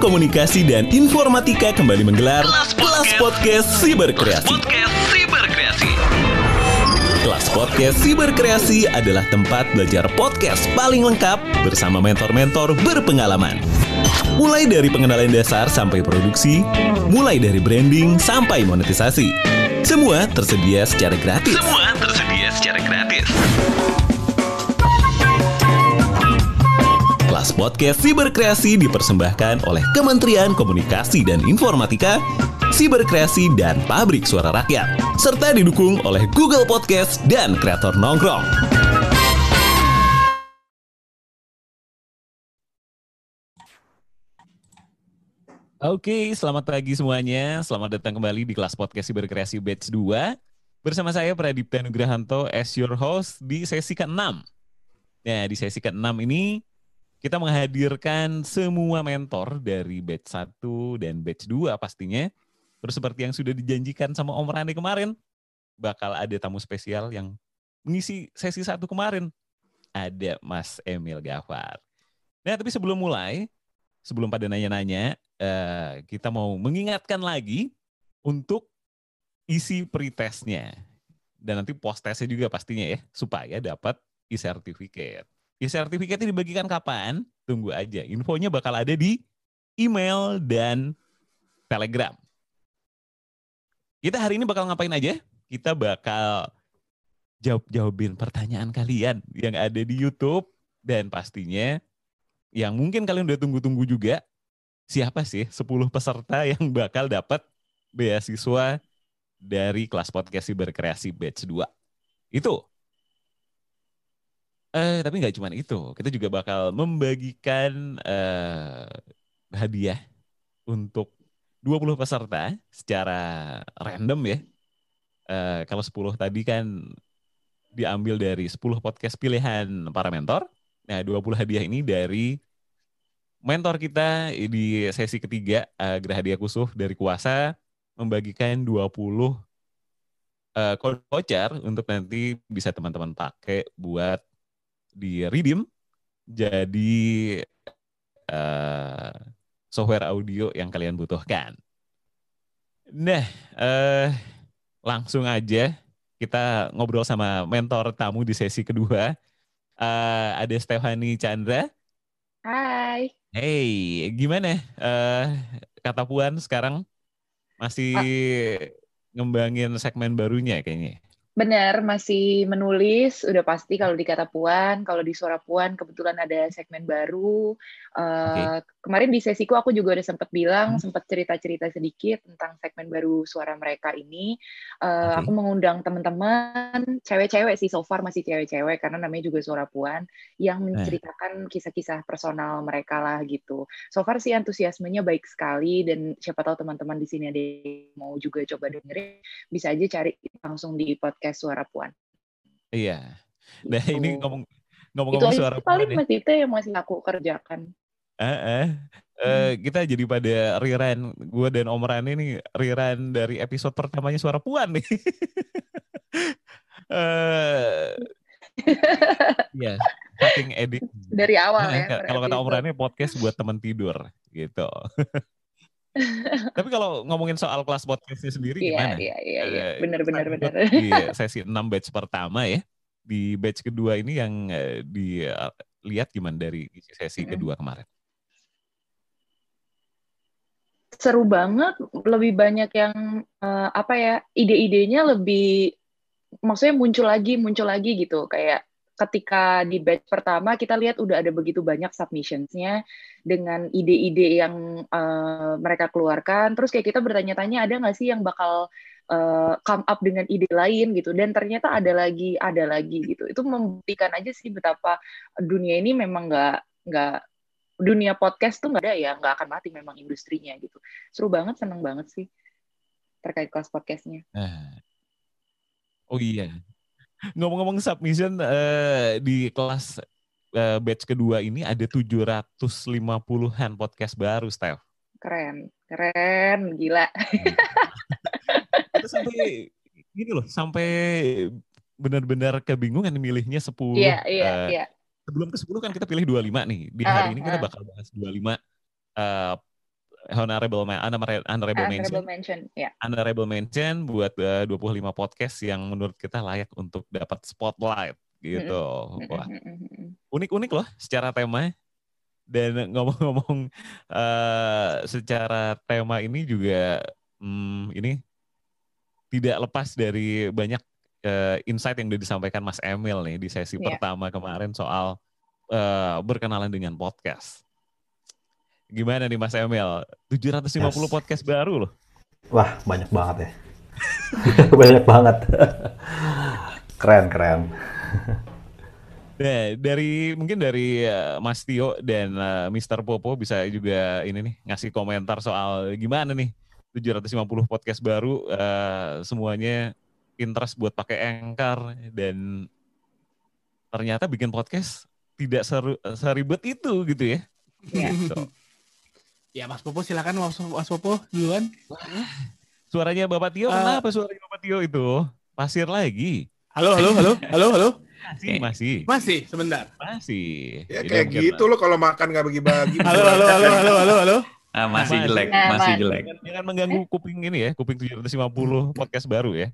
Komunikasi dan Informatika kembali menggelar Kelas Podcast Siberkreasi. Podcast Siberkreasi. Kelas Podcast Siberkreasi adalah tempat belajar podcast paling lengkap bersama mentor-mentor berpengalaman. Mulai dari pengenalan dasar sampai produksi, mulai dari branding sampai monetisasi. Semua tersedia secara gratis. Semua Podcast Siberkreasi dipersembahkan oleh Kementerian Komunikasi dan Informatika, Siberkreasi dan Pabrik Suara Rakyat, serta didukung oleh Google Podcast dan Kreator Nongkrong. Oke, selamat pagi semuanya. Selamat datang kembali di kelas podcast Siberkreasi Batch 2. Bersama saya Pradipta Nugrahanto as your host di sesi ke-6. Nah, di sesi ke-6 ini kita menghadirkan semua mentor dari batch 1 dan batch 2 pastinya. Terus seperti yang sudah dijanjikan sama Om Rani kemarin, bakal ada tamu spesial yang mengisi sesi satu kemarin. Ada Mas Emil Gafar. Nah, tapi sebelum mulai, sebelum pada nanya-nanya, eh, kita mau mengingatkan lagi untuk isi pretestnya. Dan nanti post testnya juga pastinya ya, supaya dapat e-certificate. E-certificate dibagikan kapan? Tunggu aja. Infonya bakal ada di email dan telegram. Kita hari ini bakal ngapain aja? Kita bakal jawab-jawabin pertanyaan kalian yang ada di YouTube. Dan pastinya yang mungkin kalian udah tunggu-tunggu juga, siapa sih 10 peserta yang bakal dapat beasiswa dari kelas podcast berkreasi batch 2. Itu Eh, tapi nggak cuma itu, kita juga bakal membagikan eh, hadiah untuk 20 peserta secara random ya. Eh, kalau 10 tadi kan diambil dari 10 podcast pilihan para mentor. Nah, 20 hadiah ini dari mentor kita di sesi ketiga eh, Gerah Hadiah Kusuf dari Kuasa membagikan 20 eh, kode voucher untuk nanti bisa teman-teman pakai buat di redeem jadi uh, software audio yang kalian butuhkan. Nah, uh, langsung aja kita ngobrol sama mentor tamu di sesi kedua. Uh, ada Stefani Chandra. Hai. Hey, gimana uh, kata Puan sekarang masih ah. ngembangin segmen barunya kayaknya? Benar, masih menulis. Udah pasti kalau di kata Puan, kalau di suara Puan kebetulan ada segmen baru. Uh, okay. Kemarin di sesiku aku juga udah sempat bilang, hmm. sempat cerita-cerita sedikit tentang segmen baru suara mereka ini. Uh, okay. Aku mengundang teman-teman, cewek-cewek sih, so far masih cewek-cewek karena namanya juga suara Puan, yang eh. menceritakan kisah-kisah personal mereka lah gitu. So far sih antusiasmenya baik sekali dan siapa tahu teman-teman di sini ada yang mau juga coba dengerin, bisa aja cari langsung di podcast Suara Puan. Iya. Nah gitu. ini ngomong ngomong-ngomong suara. Paling. Mas Dita yang masih aku kerjakan. Eh, eh. Uh, kita jadi pada rerun gue dan Om Rani nih rerun dari episode pertamanya Suara Puan nih. uh, ya, saking edit. Dari awal nah, ya. Kalau kata Om Rani podcast buat teman tidur gitu. Tapi kalau ngomongin soal kelas podcastnya sendiri iya, gimana? Iya, iya, iya. Benar, benar, benar. Di sesi 6 batch pertama ya. Di batch kedua ini yang eh, dilihat gimana dari sesi kedua kemarin? Seru banget, lebih banyak yang uh, apa ya, ide-idenya lebih maksudnya muncul lagi, muncul lagi gitu. Kayak ketika di batch pertama kita lihat udah ada begitu banyak submissionsnya dengan ide-ide yang uh, mereka keluarkan terus kayak kita bertanya-tanya ada nggak sih yang bakal uh, come up dengan ide lain gitu. Dan ternyata ada lagi ada lagi gitu. Itu membuktikan aja sih betapa dunia ini memang nggak nggak dunia podcast tuh nggak ada ya nggak akan mati memang industrinya gitu. Seru banget seneng banget sih terkait kelas podcastnya. Oh iya. Ngomong-ngomong submission uh, di kelas uh, batch kedua ini ada 750-an podcast baru, Steph. Keren, keren, gila. Sampai gini loh, sampai benar-benar kebingungan milihnya 10. Iya, iya, uh, iya. Sebelum ke 10 kan kita pilih 25 nih. Di hari uh, ini kita bakal bahas 25 uh, honorable ma- honorable, honorable mention Honorable mention, ya. honorable mention buat eh, 25 podcast yang menurut kita layak untuk dapat spotlight gitu. Wah, unik-unik loh secara tema. Dan ngomong-ngomong eh, secara tema ini juga hmm, ini tidak lepas dari banyak eh, insight yang udah disampaikan Mas Emil nih di sesi Iya. pertama kemarin soal eh, berkenalan dengan podcast. Gimana nih Mas Emil? 750 Yes. podcast baru loh. Wah, banyak banget ya. banyak banget. keren, keren. Nah, dari mungkin dari eh, Mas Tio dan eh, Mr. Popo bisa juga ini nih ngasih komentar soal gimana nih 750 podcast baru eh, semuanya interest buat pakai Anchor dan ternyata bikin podcast tidak seru, seribet itu gitu ya. Iya. Gitu. Ya Mas Popo silakan Mas, Mas Popo duluan. Suaranya Bapak Tio Eh. kenapa suaranya Bapak Tio itu? Pasir lagi. Halo, halo, halo, halo, halo. Masih, masih, Masih sebentar. masih. Ya kayak gitu loh kalau makan nggak bagi-bagi. Halo, halo, halo, halo, halo, halo. Ah, masih Masih. jelek, Nah, masih Mas. jelek. Jangan, jangan mengganggu kuping ini ya, kuping 750 podcast baru ya.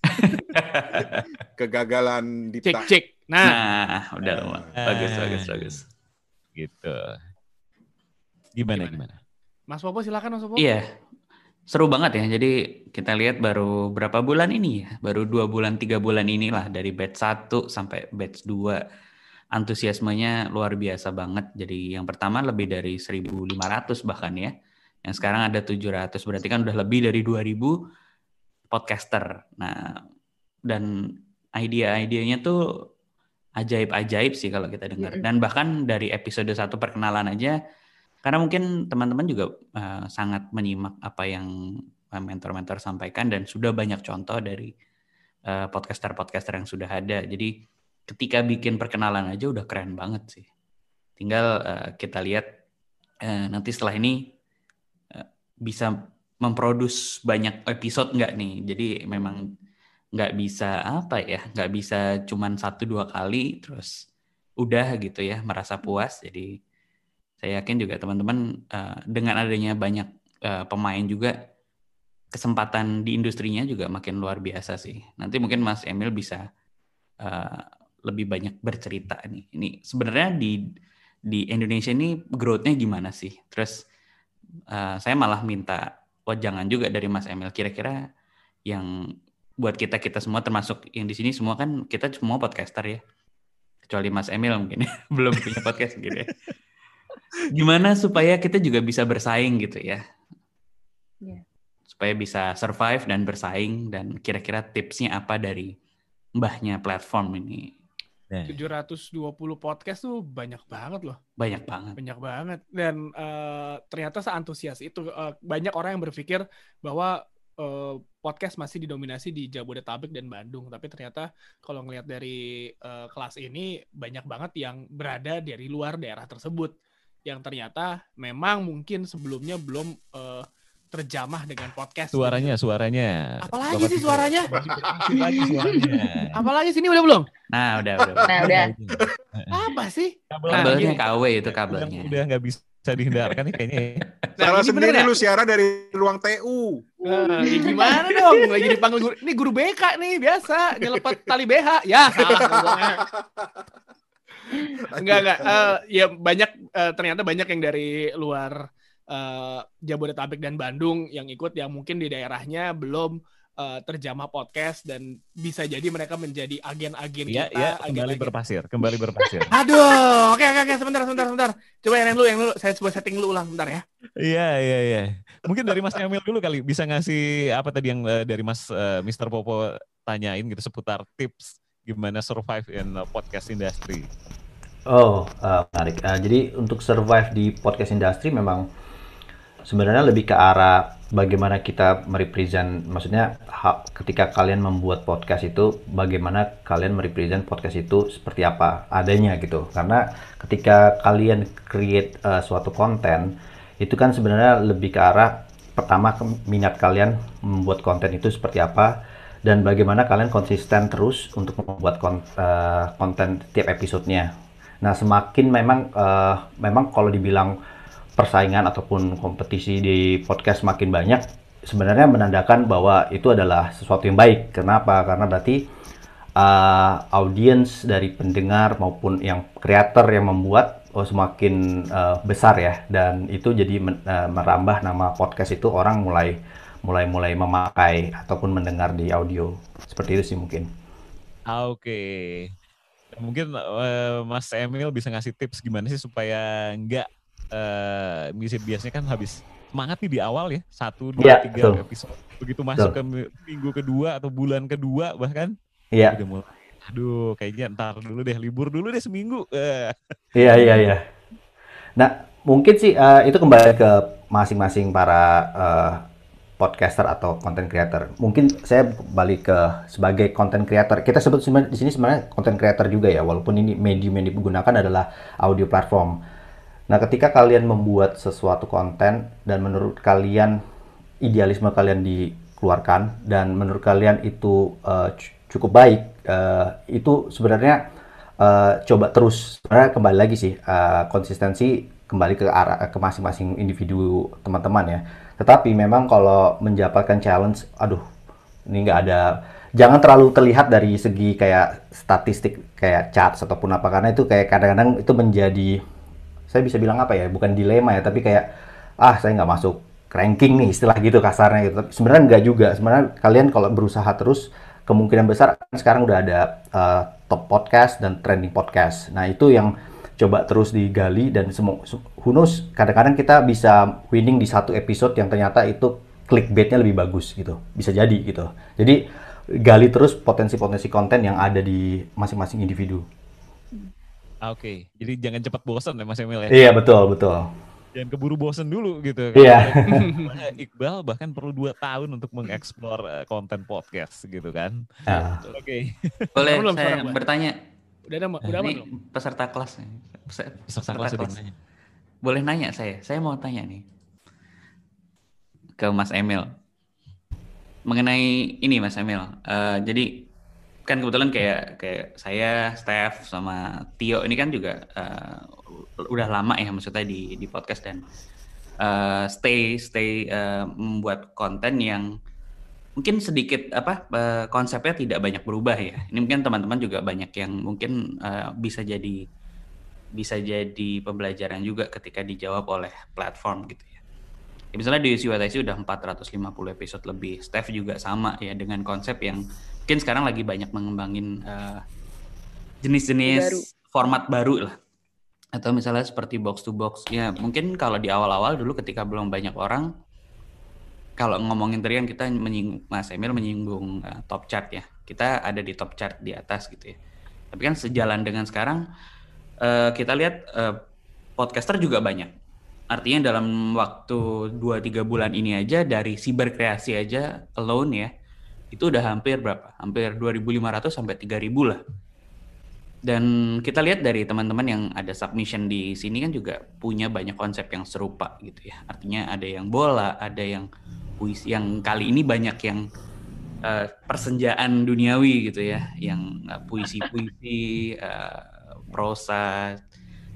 Kegagalan Cek, Dipta. cek. Nah, Nah, udah lumayan. Bagus, bagus, bagus. Gitu. Gimana Gimana? gimana? Mas Popo silakan Mas Popo. Iya, seru banget ya. Jadi kita lihat baru berapa bulan ini ya? Baru dua bulan, tiga bulan inilah dari batch 1 sampai batch 2. Antusiasmenya luar biasa banget. Jadi yang pertama lebih dari 1.500 bahkan ya. Yang sekarang ada 700, berarti kan udah lebih dari 2.000 podcaster. Nah, dan ide-idenya tuh ajaib-ajaib sih kalau kita dengar. Dan bahkan dari episode satu perkenalan aja, karena mungkin teman-teman juga eh, sangat menyimak apa yang eh, mentor-mentor sampaikan dan sudah banyak contoh dari eh, podcaster-podcaster yang sudah ada. Jadi ketika bikin perkenalan aja udah keren banget sih. Tinggal eh, kita lihat eh, nanti setelah ini eh, bisa memproduce banyak episode nggak nih. Jadi memang nggak bisa apa ya, nggak bisa cuman satu dua kali terus udah gitu ya merasa puas. Jadi saya yakin juga teman-teman eh, dengan adanya banyak eh, pemain juga kesempatan di industrinya juga makin luar biasa sih. Nanti mungkin Mas Emil bisa eh, lebih banyak bercerita nih. Ini sebenarnya di di Indonesia ini growth-nya gimana sih? Terus eh, saya malah minta jangan juga dari Mas Emil kira-kira yang buat kita kita semua termasuk yang di sini semua kan kita semua podcaster ya kecuali Mas Emil mungkin ya, belum punya podcast gitu ya gimana supaya kita juga bisa bersaing gitu ya Iya. supaya bisa survive dan bersaing dan kira-kira tipsnya apa dari mbahnya platform ini Nah, 720 podcast tuh banyak banget loh. banyak banget Banyak banget. Dan eh, ternyata seantusias itu. Eh, banyak orang yang berpikir bahwa eh, podcast masih didominasi di Jabodetabek dan Bandung. Tapi ternyata kalau ngelihat dari eh, kelas ini, banyak banget yang berada dari luar daerah tersebut. Yang ternyata memang mungkin sebelumnya belum eh, terjamah dengan podcast. suaranya, suaranya. Apalagi Bapak sih suaranya? Masih lagi suaranya. Apalagi sini udah belum? nah udah udah, udah. Nah, udah. Apa sih? Kabel kabelnya gini. KW itu udah, kabelnya udah nggak bisa dihindarkan nih kayaknya. ya. Nah, Salah sendiri lu siaran dari ruang TU. Nah, ya gimana dong? Lagi dipanggil guru. Ini guru BK nih biasa nyelepet tali BH. Ya salah. Enggak enggak. Eh, ya banyak eh, ternyata banyak yang dari luar eh, Jabodetabek dan Bandung yang ikut yang mungkin di daerahnya belum eh, terjamah podcast dan bisa jadi mereka menjadi agen-agen Iya, kita. iya, kembali agen-agen- berpasir, kembali berpasir. Aduh, oke oke oke sebentar sebentar sebentar. Coba yang dulu yang dulu saya coba setting dulu ulang bentar ya. Iya, iya, iya. Mungkin dari Mas Emil dulu kali bisa ngasih apa tadi yang eh, dari Mas eh, Mr. Popo tanyain gitu seputar tips gimana survive in uh, podcast industry. Oh, eh, menarik. Eh, jadi untuk survive di podcast industri memang sebenarnya lebih ke arah bagaimana kita merepresent, maksudnya ketika kalian membuat podcast itu, bagaimana kalian merepresent podcast itu seperti apa adanya gitu. Karena ketika kalian create eh, suatu konten, itu kan sebenarnya lebih ke arah pertama minat kalian membuat konten itu seperti apa dan bagaimana kalian konsisten terus untuk membuat kon- eh, konten tiap episodenya. Nah, semakin memang eh, memang kalau dibilang persaingan ataupun kompetisi di podcast makin banyak, sebenarnya menandakan bahwa itu adalah sesuatu yang baik. Kenapa? Karena berarti uh, audiens dari pendengar maupun yang kreator yang membuat oh, semakin uh, besar ya, dan itu jadi men, uh, merambah nama podcast itu orang mulai mulai mulai memakai ataupun mendengar di audio. Seperti itu sih mungkin. Ah, Oke. Mungkin uh, Mas Emil bisa ngasih tips gimana sih supaya nggak uh, biasanya kan habis semangat nih di awal ya satu dua Iya, tiga betul. episode begitu masuk Betul. ke mi- minggu kedua atau bulan kedua bahkan Iya, udah mulai aduh kayaknya ntar dulu deh libur dulu deh seminggu iya, iya, iya. Nah, mungkin sih eh, itu kembali ke masing-masing para eh, podcaster atau content creator. Mungkin saya balik ke sebagai content creator. Kita sebut di sini sebenarnya content creator juga ya, walaupun ini medium yang digunakan adalah audio platform. Nah, ketika kalian membuat sesuatu konten dan menurut kalian idealisme kalian dikeluarkan dan menurut kalian itu cu- cukup baik, eh, itu sebenarnya eh, coba terus. Sebenarnya kembali lagi sih eh, konsistensi kembali ke arah ke masing-masing individu teman-teman ya. Tetapi memang kalau mendapatkan challenge, aduh, ini nggak ada. Jangan terlalu terlihat dari segi kayak statistik kayak charts ataupun apa karena itu kayak kadang-kadang itu menjadi saya bisa bilang apa ya bukan dilema ya tapi kayak ah saya nggak masuk ranking nih istilah gitu kasarnya gitu. Tapi sebenarnya nggak juga. Sebenarnya kalian kalau berusaha terus kemungkinan besar kan sekarang udah ada uh, top podcast dan trending podcast. Nah itu yang coba terus digali dan semua knows kadang-kadang kita bisa winning di satu episode yang ternyata itu clickbaitnya lebih bagus gitu. Bisa jadi gitu. Jadi gali terus potensi-potensi konten yang ada di masing-masing individu ah, oke jadi jangan cepat bosan ya Mas Emil ya iya betul betul jangan keburu bosan dulu gitu Iya. Makanya Iqbal bahkan perlu dua tahun untuk mengeksplor eh, konten podcast gitu kan Nah. oke Boleh Belum saya suara gua. bertanya? Udah ada, udah aman belum? peserta kelas. nih. Peser- peserta kelas nanya. Boleh nanya saya? Saya mau tanya nih ke Mas Emil mengenai ini Mas Emil. Eh, jadi kan kebetulan kayak kayak saya, Steph sama Tio ini kan juga eh, udah lama ya maksudnya di di podcast dan eh, stay stay eh, membuat konten yang mungkin sedikit apa eh, konsepnya tidak banyak berubah ya. Ini mungkin teman-teman juga banyak yang mungkin eh, bisa jadi bisa jadi pembelajaran juga ketika dijawab oleh platform gitu ya. Ya, misalnya di UCWTC udah 450 episode lebih. Steph juga sama ya dengan konsep yang mungkin sekarang lagi banyak mengembangin eh, jenis-jenis Baru. format baru lah. Atau misalnya seperti box to box. Ya mungkin kalau di awal-awal dulu ketika belum banyak orang kalau ngomongin tadi kan kita menyinggung Mas Emil menyinggung eh, top chart ya. Kita ada di top chart di atas gitu ya. Tapi kan sejalan dengan sekarang eh, kita lihat eh, podcaster juga banyak. Artinya dalam waktu 2-3 bulan ini aja dari si berkreasi aja alone ya, itu udah hampir berapa? Hampir 2.500 sampai 3.000 lah. Dan kita lihat dari teman-teman yang ada submission di sini kan juga punya banyak konsep yang serupa gitu ya. Artinya ada yang bola, ada yang puisi, yang kali ini banyak yang eh, persenjaan duniawi gitu ya, yang eh, puisi-puisi, eh, prosa,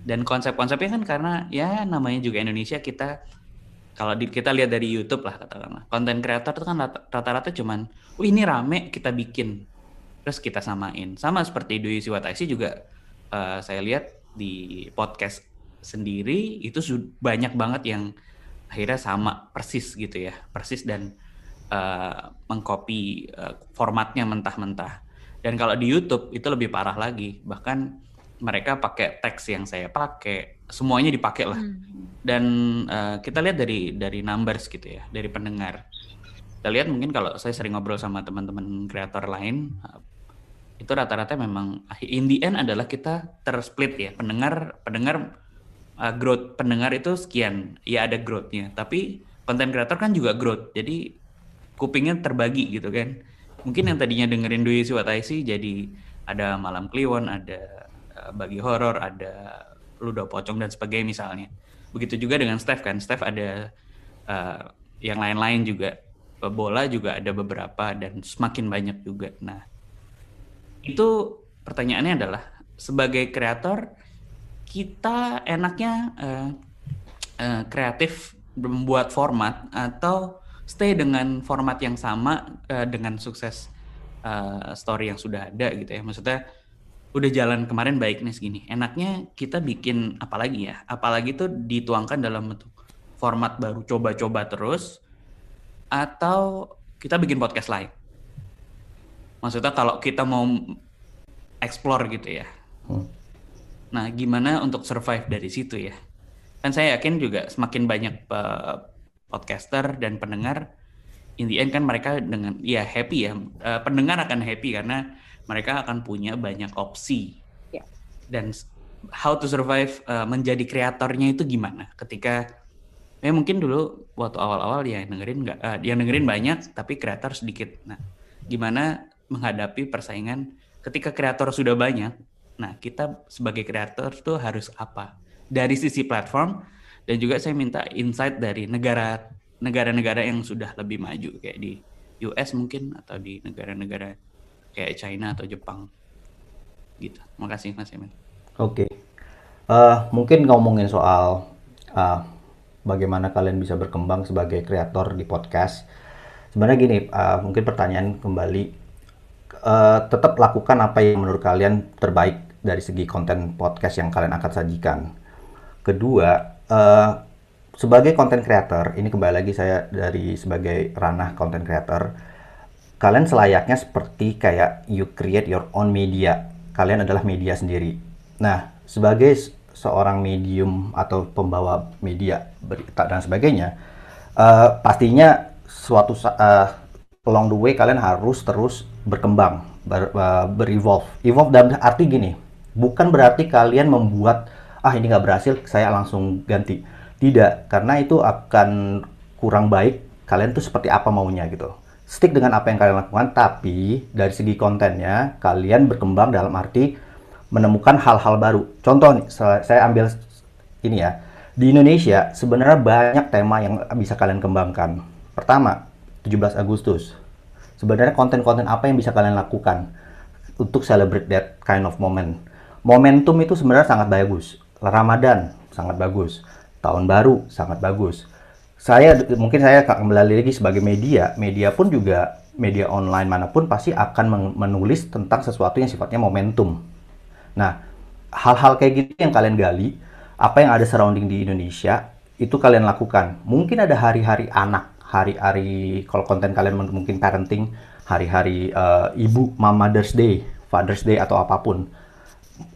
dan konsep-konsepnya kan karena ya namanya juga Indonesia kita kalau di, kita lihat dari YouTube lah katakanlah. Konten kreator itu kan rata- rata-rata cuman oh ini rame kita bikin. Terus kita samain. Sama seperti Dwi Siwataisi juga eh, saya lihat di podcast sendiri itu banyak banget yang akhirnya sama persis gitu ya. Persis dan eh, mengcopy eh, formatnya mentah-mentah. Dan kalau di YouTube itu lebih parah lagi. Bahkan mereka pakai teks yang saya pakai semuanya dipakai lah. Dan eh, kita lihat dari dari numbers gitu ya dari pendengar. Kita lihat mungkin kalau saya sering ngobrol sama teman-teman kreator lain eh, itu rata-rata memang in the end adalah kita tersplit ya. Pendengar pendengar eh, growth pendengar itu sekian ya ada growthnya. Tapi konten kreator kan juga growth jadi kupingnya terbagi gitu kan. Mungkin yang tadinya dengerin Dwi Siwataisi jadi ada malam kliwon ada bagi horor ada ludo pocong dan sebagainya misalnya. Begitu juga dengan Steph kan. Steph ada eh, yang lain-lain juga. Bola juga ada beberapa dan semakin banyak juga. Nah itu pertanyaannya adalah sebagai kreator kita enaknya eh, eh, kreatif membuat format atau stay dengan format yang sama eh, dengan sukses eh, story yang sudah ada gitu ya. Maksudnya udah jalan kemarin baik nih segini. Enaknya kita bikin apa lagi ya? Apalagi tuh dituangkan dalam bentuk format baru coba-coba terus atau kita bikin podcast lain. Maksudnya kalau kita mau explore gitu ya. Hmm. Nah, gimana untuk survive dari situ ya? Kan saya yakin juga semakin banyak eh, podcaster dan pendengar, in the end kan mereka dengan ya happy ya. Eh, pendengar akan happy karena mereka akan punya banyak opsi. Ya. Dan how to survive eh, menjadi kreatornya itu gimana? Ketika ya mungkin dulu waktu awal-awal ya dengerin nggak, eh, yang dengerin banyak tapi kreator sedikit. Nah, gimana menghadapi persaingan ketika kreator sudah banyak? Nah, kita sebagai kreator tuh harus apa? Dari sisi platform dan juga saya minta insight dari negara negara-negara yang sudah lebih maju kayak di US mungkin atau di negara-negara kayak China atau Jepang. Gitu. Makasih Mas Emin. Oke. Eh, mungkin ngomongin soal eh, bagaimana kalian bisa berkembang sebagai kreator di podcast. Sebenarnya gini, eh, mungkin pertanyaan kembali, eh, tetap lakukan apa yang menurut kalian terbaik dari segi konten podcast yang kalian akan sajikan. Kedua, eh, sebagai content creator, ini kembali lagi saya dari sebagai ranah content creator, kalian selayaknya seperti kayak you create your own media. Kalian adalah media sendiri. Nah, sebagai seorang medium atau pembawa media berita dan sebagainya, eh, pastinya suatu eh, along the way kalian harus terus berkembang, ber, eh, berevolve. Evolve dalam arti gini, bukan berarti kalian membuat ah ini nggak berhasil, saya langsung ganti. Tidak, karena itu akan kurang baik. Kalian tuh seperti apa maunya gitu. Stick dengan apa yang kalian lakukan, tapi dari segi kontennya kalian berkembang dalam arti menemukan hal-hal baru. Contoh nih, saya ambil ini ya. Di Indonesia sebenarnya banyak tema yang bisa kalian kembangkan. Pertama, 17 Agustus. Sebenarnya konten-konten apa yang bisa kalian lakukan untuk celebrate that kind of moment. Momentum itu sebenarnya sangat bagus. Ramadan sangat bagus. Tahun baru sangat bagus. Saya mungkin saya kembali lagi sebagai media, media pun juga media online mana pun pasti akan menulis tentang sesuatu yang sifatnya momentum. Nah, hal-hal kayak gitu yang kalian gali, apa yang ada surrounding di Indonesia, itu kalian lakukan. Mungkin ada hari-hari anak, hari-hari kalau konten kalian mung- mungkin parenting, hari-hari eh, ibu, mama Mother's Day, Father's Day atau apa pun.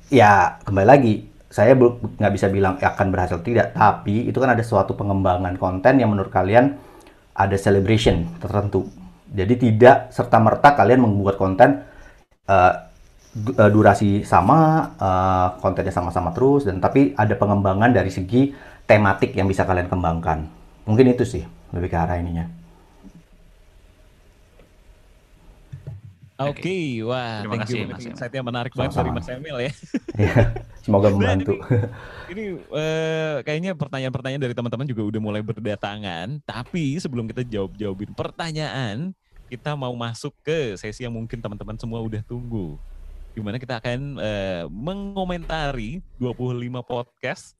Ya, kembali lagi, saya nggak bisa bilang akan berhasil tidak, tapi itu kan ada suatu pengembangan konten yang menurut kalian ada celebration tertentu. Jadi tidak serta-merta kalian membuat konten eh, eh, durasi sama, eh, kontennya sama-sama terus, dan tapi ada pengembangan dari segi tematik yang bisa kalian kembangkan. Mungkin itu sih lebih ke arah ininya. Oke, wah, Terima thank kasih, you Mas. Insight-nya menarik banget dari. Mas Emil ya. Semoga membantu. Ini eh, kayaknya pertanyaan-pertanyaan dari teman-teman juga udah mulai berdatangan. Tapi sebelum kita jawab-jawabin pertanyaan, kita mau masuk ke sesi yang mungkin teman-teman semua udah tunggu. Di mana kita akan eh, mengomentari 25 podcast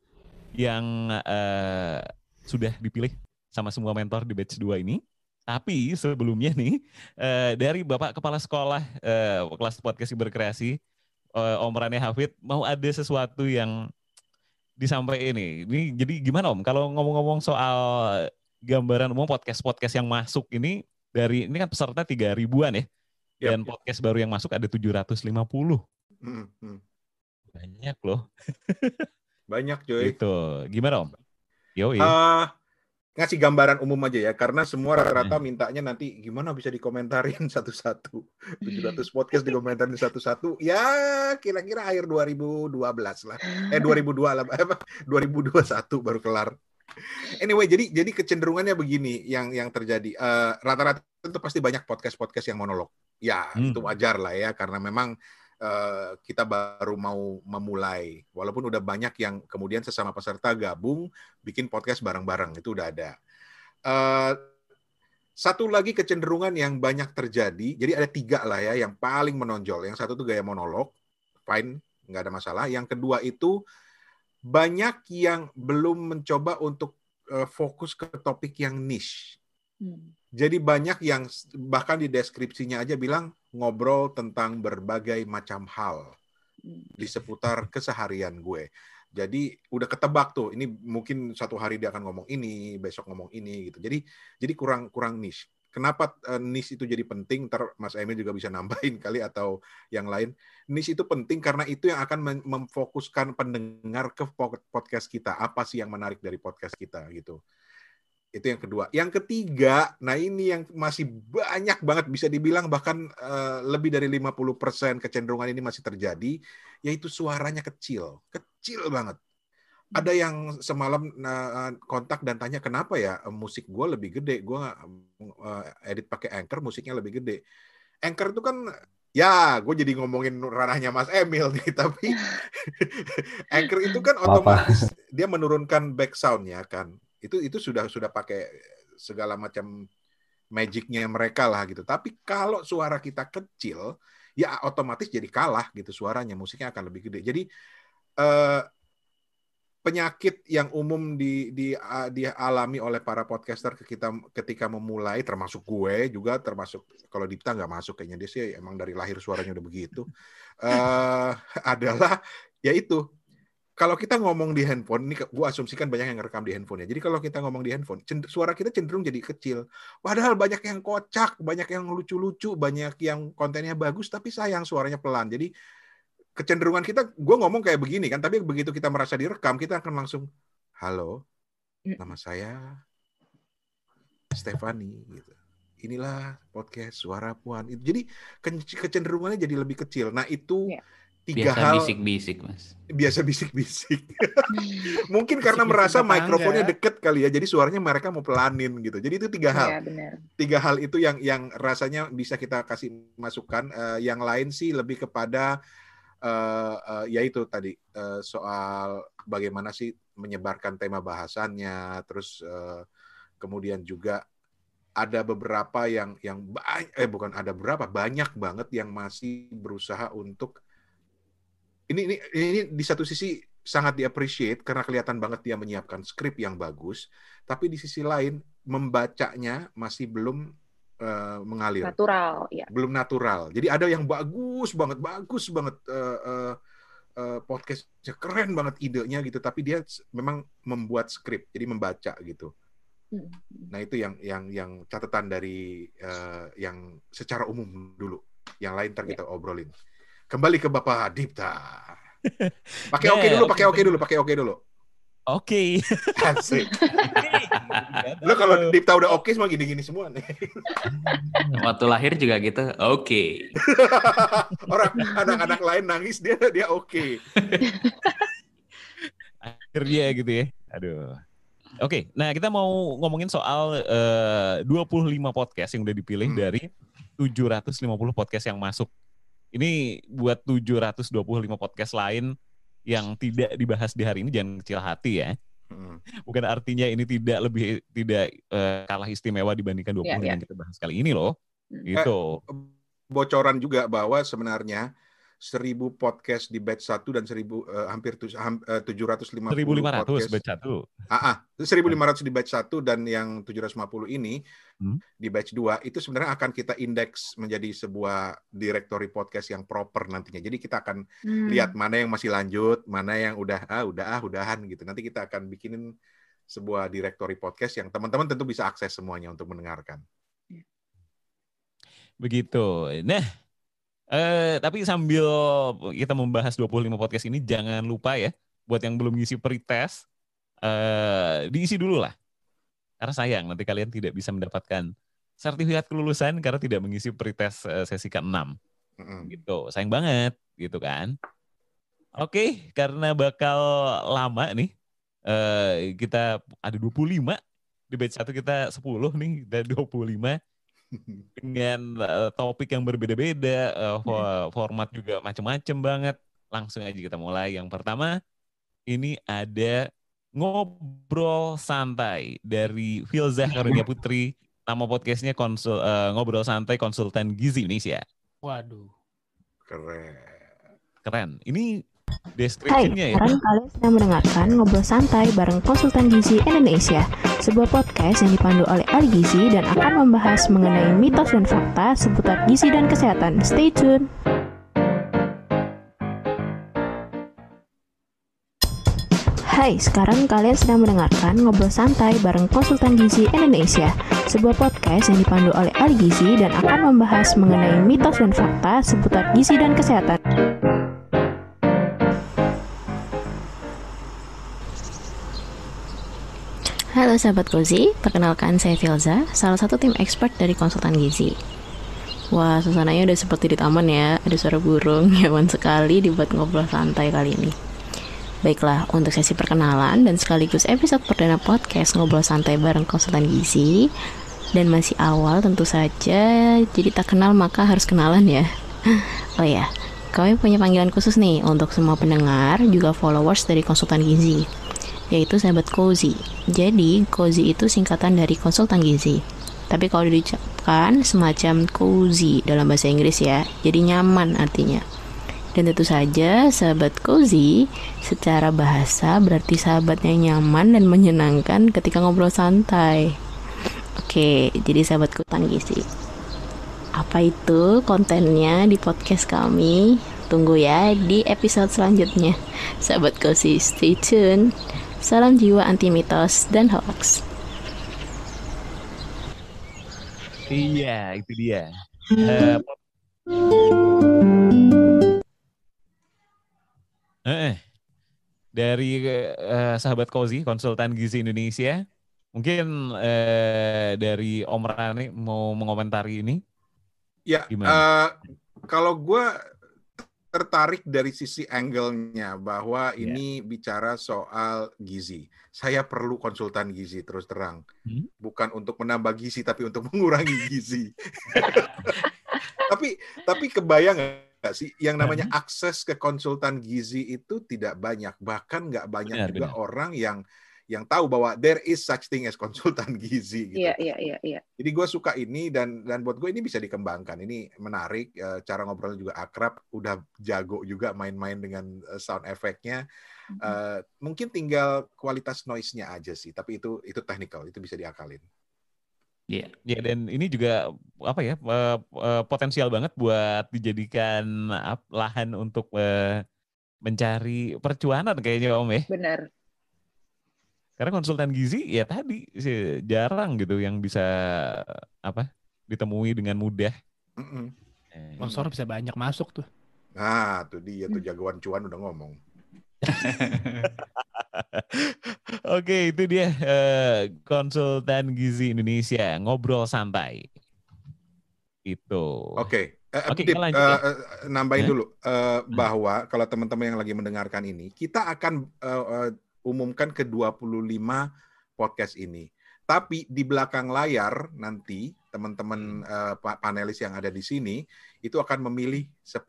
yang eh, sudah dipilih sama semua mentor di batch 2 ini. Tapi sebelumnya nih, eh, dari Bapak Kepala Sekolah eh, kelas podcast berkreasi, eh, Om Rane Hafid, mau ada sesuatu yang disampaikan ini. Ini jadi gimana Om? Kalau ngomong-ngomong soal gambaran umum podcast-podcast yang masuk ini dari ini kan peserta tiga ribuan ya. Dan podcast baru yang masuk ada 750. Hmm, hmm. Banyak loh. Banyak coy. Gitu. Gimana Om? Yo, Ah, ngasih gambaran umum aja ya, karena semua rata-rata mintanya nanti gimana bisa dikomentarin satu-satu. 700 podcast dikomentarin satu-satu, ya kira-kira akhir 2012 lah. Eh 2002 lah, apa 2021 baru kelar. Anyway, jadi jadi kecenderungannya begini yang yang terjadi. Eh, rata-rata itu pasti banyak podcast-podcast yang monolog. Ya, Hmm. itu wajar lah ya karena memang eh, kita baru mau memulai. Walaupun udah banyak yang kemudian sesama peserta gabung bikin podcast bareng-bareng itu udah ada. Eh, satu lagi kecenderungan yang banyak terjadi, jadi ada tiga lah ya yang paling menonjol. Yang satu tuh gaya monolog, fine, nggak ada masalah. Yang kedua itu banyak yang belum mencoba untuk uh, fokus ke topik yang niche. Hmm. Jadi banyak yang bahkan di deskripsinya aja bilang ngobrol tentang berbagai macam hal hmm. di seputar keseharian gue. Jadi udah ketebak tuh, ini mungkin satu hari dia akan ngomong ini, besok ngomong ini gitu. Jadi jadi kurang kurang niche. Kenapa uh, niche itu jadi penting? Ntar Mas Emil juga bisa nambahin kali atau yang lain. Niche itu penting karena itu yang akan memfokuskan pendengar ke podcast kita. Apa sih yang menarik dari podcast kita gitu. Itu yang kedua. Yang ketiga, nah ini yang masih banyak banget bisa dibilang bahkan uh, lebih dari 50% kecenderungan ini masih terjadi, yaitu suaranya kecil. Kecil banget. Ada yang semalam uh, kontak dan tanya kenapa ya musik gue lebih gede, gue uh, edit pakai Anchor musiknya lebih gede. Anchor itu kan ya gue jadi ngomongin ranahnya Mas Emil nih tapi Anchor itu kan otomatis dia menurunkan back soundnya kan itu itu sudah sudah pakai segala macam magicnya mereka lah gitu. Tapi kalau suara kita kecil, ya otomatis jadi kalah gitu suaranya, musiknya akan lebih gede. Jadi eh, penyakit yang umum di, di dialami oleh para podcaster kita ketika memulai, termasuk gue juga, termasuk kalau Dipta nggak masuk kayaknya dia sih emang dari lahir suaranya udah begitu, eh, adalah yaitu kalau kita ngomong di handphone, ini gue asumsikan banyak yang ngerekam di handphone ya. Jadi kalau kita ngomong di handphone, suara kita cenderung jadi kecil. Padahal banyak yang kocak, banyak yang lucu-lucu, banyak yang kontennya bagus, tapi sayang suaranya pelan. Jadi kecenderungan kita, gue ngomong kayak begini kan, tapi begitu kita merasa direkam, kita akan langsung, halo, mm. nama saya Stefani, gitu. Inilah podcast Suara Puan. Jadi kecenderungannya jadi lebih kecil. Nah itu yeah tiga biasa hal bisik-bisik mas. Biasa bisik-bisik. Mungkin karena bisik merasa mikrofonnya deket kali ya jadi suaranya mereka mau pelanin gitu. Jadi itu tiga hal. ya, benar. tiga hal itu yang yang rasanya bisa kita kasih masukan. Uh, yang lain sih lebih kepada uh, uh, ya itu tadi uh, soal bagaimana sih menyebarkan tema bahasannya terus uh, kemudian juga ada beberapa yang yang banyak eh bukan ada beberapa banyak banget yang masih berusaha untuk ini ini ini di satu sisi sangat diapresiasi karena kelihatan banget dia menyiapkan skrip yang bagus, tapi di sisi lain membacanya masih belum uh, mengalir. Natural, ya. Belum natural. Jadi ada yang bagus banget, bagus banget uh, uh, uh, podcastnya keren banget idenya gitu, tapi dia memang membuat skrip, jadi membaca gitu. Hmm. Nah itu yang yang yang catatan dari uh, yang secara umum dulu. Yang lain ntar ya. kita obrolin. Kembali ke Bapak Dipta. Pakai oke okay dulu, pakai oke okay dulu, pakai oke okay dulu. Oke. Okay. Asik. Lo kalau Dipta udah oke okay, semua gini-gini semua nih. Waktu lahir juga gitu, oke. Okay. Orang anak-anak lain nangis dia dia oke. Okay. Akhirnya gitu ya. Aduh. Oke, okay, nah kita mau ngomongin soal eh, uh, 25 podcast yang udah dipilih hmm. dari 750 podcast yang masuk ini buat 725 podcast lain yang tidak dibahas di hari ini jangan kecil hati ya. Hmm. Bukan artinya ini tidak lebih tidak uh, kalah istimewa dibandingkan 20 yeah, yeah. yang kita bahas kali ini loh. Hmm. Gitu. Eh, bocoran juga bahwa sebenarnya seribu podcast di batch satu dan seribu uh, hampir eh, tujuh ratus lima puluh ratus batch satu. Ah, ah seribu lima ratus di batch satu dan yang tujuh ratus lima puluh ini hmm? di batch dua itu sebenarnya akan kita indeks menjadi sebuah directory podcast yang proper nantinya. Jadi kita akan hmm. lihat mana yang masih lanjut, mana yang udah ah udah ah udahan gitu. Nanti kita akan bikinin sebuah directory podcast yang teman-teman tentu bisa akses semuanya untuk mendengarkan. Begitu. Nah, Eh, tapi sambil kita membahas 25 podcast ini, jangan lupa ya, buat yang belum ngisi pretest, eh, diisi dulu lah. Karena sayang, nanti kalian tidak bisa mendapatkan sertifikat kelulusan karena tidak mengisi pretest eh, sesi ke-6. Mm-hmm. Gitu, sayang banget, gitu kan. Oke, karena bakal lama nih, eh, kita ada 25, di batch satu kita 10 nih, dan 25 dengan uh, topik yang berbeda-beda, uh, format juga macam-macam banget. Langsung aja kita mulai. Yang pertama, ini ada ngobrol santai dari Filza Karunia Putri. Nama podcastnya konsul, uh, ngobrol santai konsultan gizi Indonesia. Waduh, keren. Keren. Ini description-nya ya. sekarang kalian sedang mendengarkan Ngobrol Santai bareng Konsultan Gizi Indonesia Sebuah podcast yang dipandu oleh ahli gizi dan akan membahas mengenai mitos dan fakta seputar gizi dan kesehatan. Stay tune. Hai, sekarang kalian sedang mendengarkan Ngobrol Santai bareng Konsultan Gizi Indonesia Sebuah podcast yang dipandu oleh ahli gizi dan akan membahas mengenai mitos dan fakta seputar gizi dan kesehatan Sahabat Kozi, perkenalkan saya Filza, salah satu tim expert dari konsultan gizi. Wah, suasananya udah seperti di taman ya, ada suara burung, nyaman sekali dibuat ngobrol santai kali ini. Baiklah, untuk sesi perkenalan dan sekaligus episode perdana podcast ngobrol santai bareng konsultan gizi, dan masih awal tentu saja, jadi tak kenal maka harus kenalan ya. Oh ya, kami punya panggilan khusus nih untuk semua pendengar, juga followers dari konsultan gizi yaitu sahabat Cozy. Jadi, Cozy itu singkatan dari konsultan gizi. Tapi kalau diucapkan semacam cozy dalam bahasa Inggris ya, jadi nyaman artinya. Dan tentu saja sahabat cozy secara bahasa berarti sahabat yang nyaman dan menyenangkan ketika ngobrol santai. Oke, jadi sahabat konsultan gizi. Apa itu kontennya di podcast kami? Tunggu ya di episode selanjutnya. Sahabat cozy, stay tune. Salam jiwa anti mitos dan hoax. Iya, itu dia. Eh, pot- Eh, dari eh, sahabat Kozi, konsultan gizi Indonesia, mungkin eh, dari Om Rani mau mengomentari ini. Ya, Gimana? eh, kalau gue tertarik dari sisi angle-nya bahwa Ya. ini bicara soal gizi. Saya perlu konsultan gizi terus terang, Hmm? bukan untuk menambah gizi tapi untuk mengurangi gizi. tapi tapi kebayang nggak sih yang namanya akses ke konsultan gizi itu tidak banyak, bahkan nggak banyak Benar, juga benar. orang yang yang tahu bahwa there is such thing as konsultan gizi gitu. Iya, iya, iya, iya. Jadi gue suka ini dan dan buat gue ini bisa dikembangkan. Ini menarik, eh, cara ngobrolnya juga akrab, udah jago juga main-main dengan eh, sound efeknya. Eh, mungkin tinggal kualitas noise-nya aja sih, tapi itu itu technical, itu bisa diakalin. Iya. Ya dan ini juga apa ya eh, eh, potensial banget buat dijadikan lahan untuk eh, mencari percuanan kayaknya Om ya. Benar. Karena konsultan gizi ya tadi sih, jarang gitu yang bisa apa ditemui dengan mudah. Mm-mm. Eh, Sponsor bisa banyak masuk tuh. Nah, tuh dia tuh jagoan cuan udah ngomong. Oke, itu dia eh, konsultan gizi Indonesia ngobrol santai. Itu. Oke, eh, Oke, Dip, kita lanjut eh, ya. eh, nambahin Ya. dulu eh, bahwa kalau teman-teman yang lagi mendengarkan ini, kita akan eh, eh, umumkan ke 25 podcast ini. Tapi di belakang layar nanti teman-teman pa- panelis yang ada di sini itu akan memilih 10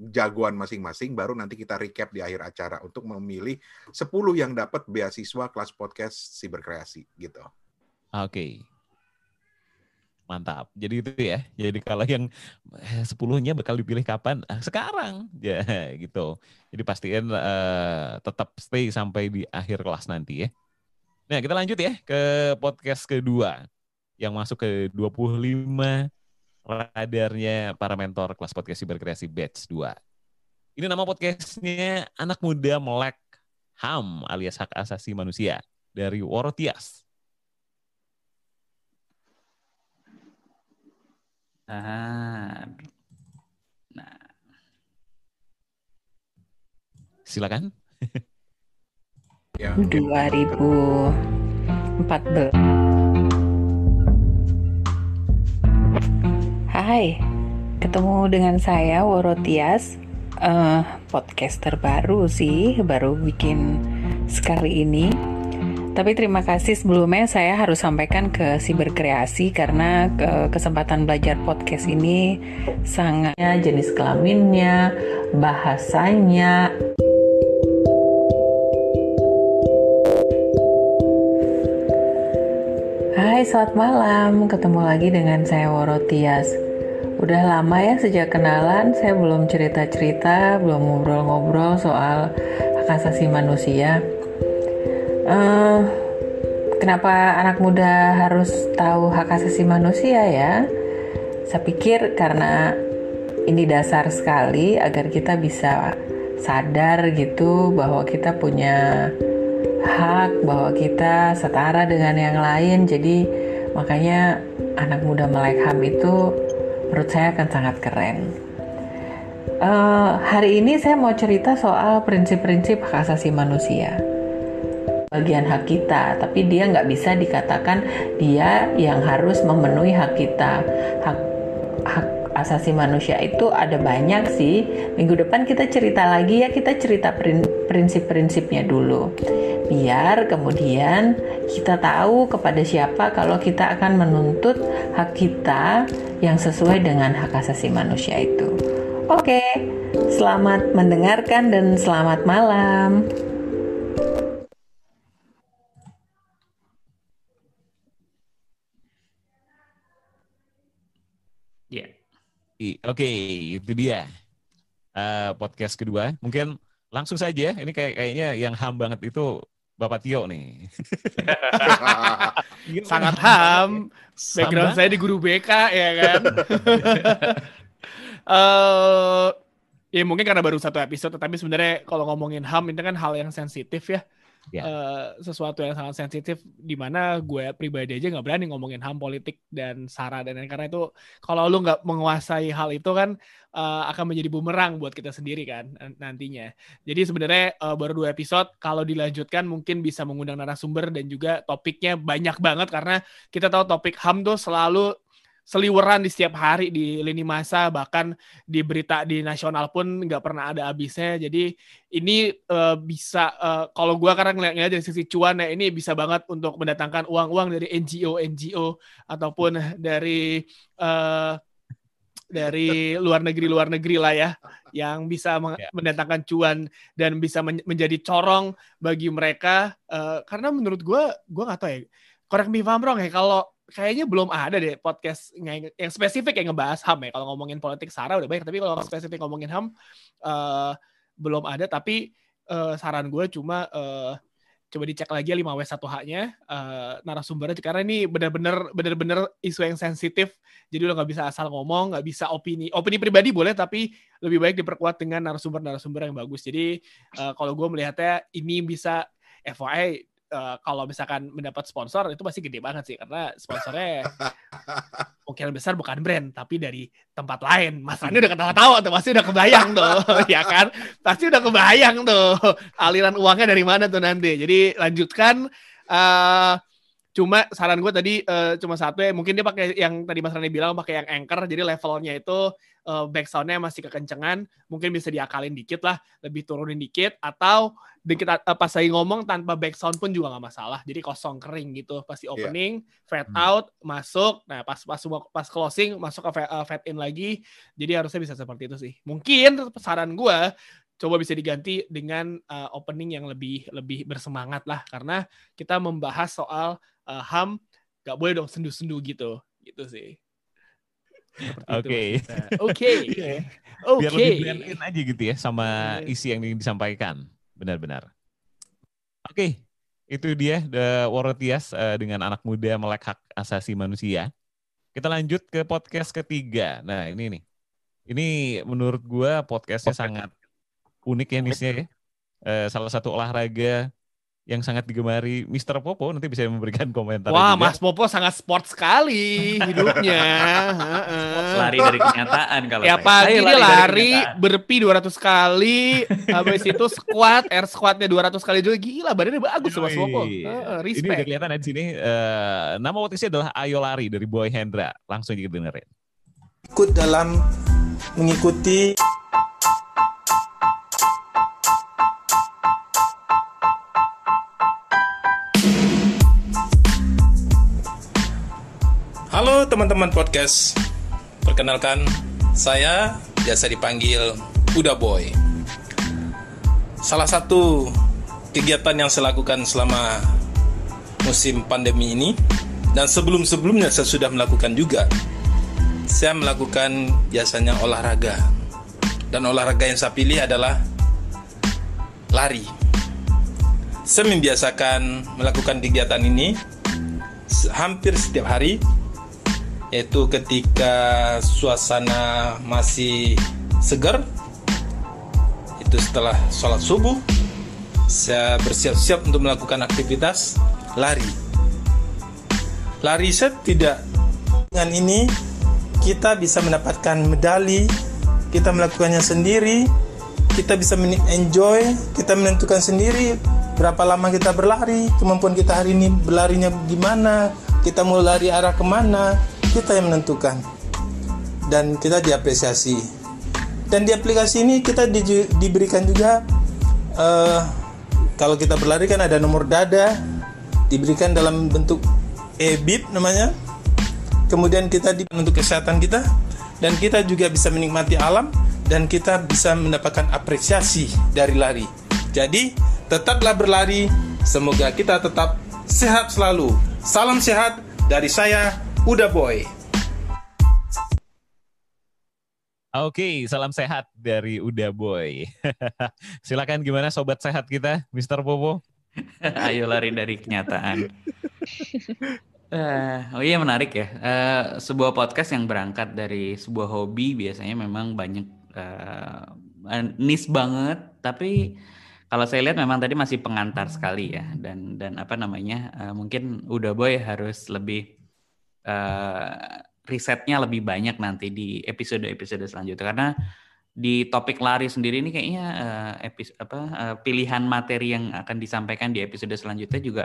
jagoan masing-masing baru nanti kita recap di akhir acara untuk memilih 10 yang dapat beasiswa kelas podcast siberkreasi gitu. Oke. Mantap. Jadi itu ya. Jadi kalau yang eh, sepuluhnya bakal dipilih kapan? Ah, sekarang. Ya gitu. Jadi pastiin eh, tetap stay sampai di akhir kelas nanti ya. Nah kita lanjut ya ke podcast kedua. Yang masuk ke 25 radarnya para mentor kelas podcast berkreasi batch 2. Ini nama podcastnya Anak Muda Melek HAM alias Hak Asasi Manusia dari Worotias. Ah, Silakan. Yang 2014. Hai, ketemu dengan saya Worotias, eh podcaster baru sih, baru bikin sekali ini. Tapi terima kasih sebelumnya saya harus sampaikan ke si berkreasi karena ke- kesempatan belajar podcast ini sangat jenis kelaminnya, bahasanya, Hai, selamat malam. Ketemu lagi dengan saya Worotias. Udah lama ya sejak kenalan, saya belum cerita-cerita, belum ngobrol-ngobrol soal hak asasi manusia. Uh, kenapa anak muda harus tahu hak asasi manusia ya? Saya pikir karena ini dasar sekali agar kita bisa sadar gitu bahwa kita punya hak, bahwa kita setara dengan yang lain. Jadi makanya anak muda melek HAM itu menurut saya akan sangat keren. Uh, hari ini saya mau cerita soal prinsip-prinsip hak asasi manusia. Bagian hak kita, tapi dia nggak bisa dikatakan dia yang harus memenuhi hak kita. Hak hak asasi manusia itu ada banyak sih. Minggu depan kita cerita lagi ya, kita cerita prinsip-prinsipnya dulu. Biar kemudian kita tahu kepada siapa kalau kita akan menuntut hak kita yang sesuai dengan hak asasi manusia itu. Oke, selamat mendengarkan dan selamat malam. Oke, itu dia uh, podcast kedua. Mungkin langsung saja. Ini kayak kayaknya yang ham banget itu Bapak Tio nih. Sangat ham. Background saya di guru BK ya kan. uh, ya mungkin karena baru satu episode, tapi sebenarnya kalau ngomongin ham itu kan hal yang sensitif ya yeah. Ya. uh, sesuatu yang sangat sensitif di mana gue pribadi aja nggak berani ngomongin ham politik dan sara dan lain karena itu kalau lu nggak menguasai hal itu kan uh, akan menjadi bumerang buat kita sendiri kan nantinya. Jadi sebenarnya uh, baru dua episode kalau dilanjutkan mungkin bisa mengundang narasumber dan juga topiknya banyak banget karena kita tahu topik ham tuh selalu seliweran di setiap hari di lini masa bahkan di berita di nasional pun nggak pernah ada habisnya jadi ini uh, bisa uh, kalau gue karena ngeliat dari sisi cuan ya ini bisa banget untuk mendatangkan uang-uang dari NGO NGO ataupun dari uh, dari luar negeri luar negeri lah ya yang bisa ya. mendatangkan cuan dan bisa men menjadi corong bagi mereka uh, karena menurut gue gue nggak tahu ya korek me if wrong ya kalau kayaknya belum ada deh podcast yang, yang spesifik yang ngebahas HAM ya. Kalau ngomongin politik SARA udah banyak, tapi kalau spesifik ngomongin HAM uh, belum ada. Tapi uh, saran gue cuma uh, coba dicek lagi 5W1H-nya uh, narasumbernya karena ini benar-benar benar-benar isu yang sensitif. Jadi lo nggak bisa asal ngomong, nggak bisa opini. Opini pribadi boleh, tapi lebih baik diperkuat dengan narasumber-narasumber yang bagus. Jadi uh, kalau gue melihatnya ini bisa FYI uh, kalau misalkan mendapat sponsor itu pasti gede banget sih karena sponsornya mungkin besar bukan brand tapi dari tempat lain. Mas Rani udah ketawa-tawa tuh pasti udah kebayang tuh ya kan pasti udah kebayang tuh aliran uangnya dari mana tuh nanti. Jadi lanjutkan uh, cuma saran gue tadi uh, cuma satu ya mungkin dia pakai yang tadi Mas Rani bilang pakai yang anchor jadi levelnya itu uh, backsoundnya masih kekencengan mungkin bisa diakalin dikit lah lebih turunin dikit atau dikit uh, pas lagi ngomong tanpa backsound pun juga nggak masalah jadi kosong kering gitu pasti iya. opening yeah. fade hmm. out masuk nah pas pas pas closing masuk ke uh, fade in lagi jadi harusnya bisa seperti itu sih mungkin saran gue coba bisa diganti dengan uh, opening yang lebih lebih bersemangat lah karena kita membahas soal uh, ham gak boleh dong sendu-sendu gitu gitu sih Oke. Oke. Biar lebih blend in aja gitu ya sama iya. isi yang ingin disampaikan. Benar-benar. Oke. Okay. Itu dia The Warotias uh, dengan anak muda melek hak asasi manusia. Kita lanjut ke podcast ketiga. Nah ini nih. Ini menurut gue podcastnya podcast. sangat unik ya nisnya ya. Uh, salah satu olahraga yang sangat digemari Mr. Popo nanti bisa memberikan komentar. Wah, juga. Mas Popo sangat sport sekali hidupnya. lari dari kenyataan kalau ya, pagi dia lari, lari berpi 200 kali, habis itu squat, air squatnya 200 kali juga. Gila, badannya bagus Mas Popo. Uh, respect. Ini udah kelihatan di sini. Uh, nama waktu adalah Ayo Lari dari Boy Hendra. Langsung kita dengerin. Ikut dalam mengikuti Teman-teman podcast Perkenalkan Saya biasa dipanggil Uda Boy Salah satu kegiatan yang saya lakukan selama musim pandemi ini Dan sebelum-sebelumnya saya sudah melakukan juga saya melakukan biasanya olahraga. Dan olahraga yang saya pilih adalah lari. Saya membiasakan melakukan kegiatan ini hampir setiap hari yaitu ketika suasana masih segar itu setelah sholat subuh saya bersiap-siap untuk melakukan aktivitas lari. Lari saya tidak. Dengan ini kita bisa mendapatkan medali kita melakukannya sendiri kita bisa enjoy kita menentukan sendiri berapa lama kita berlari kemampuan kita hari ini berlarinya gimana kita mau lari arah ke mana kita yang menentukan. Dan kita diapresiasi. Dan di aplikasi ini kita di, diberikan juga uh, kalau kita berlari kan ada nomor dada diberikan dalam bentuk e-bib namanya. Kemudian kita di untuk kesehatan kita. Dan kita juga bisa menikmati alam dan kita bisa mendapatkan apresiasi dari lari. Jadi tetaplah berlari. Semoga kita tetap sehat selalu. Salam sehat dari saya Udah Boy. Oke, salam sehat dari Udah Boy. Silakan gimana sobat sehat kita, Mr. Popo? Ayo lari dari kenyataan. Uh, oh iya menarik ya. Uh, sebuah podcast yang berangkat dari sebuah hobi biasanya memang banyak uh, nis banget, tapi kalau saya lihat memang tadi masih pengantar sekali ya dan dan apa namanya uh, mungkin udah boy harus lebih uh, risetnya lebih banyak nanti di episode-episode selanjutnya. Karena di topik lari sendiri ini kayaknya uh, epis, apa uh, pilihan materi yang akan disampaikan di episode selanjutnya juga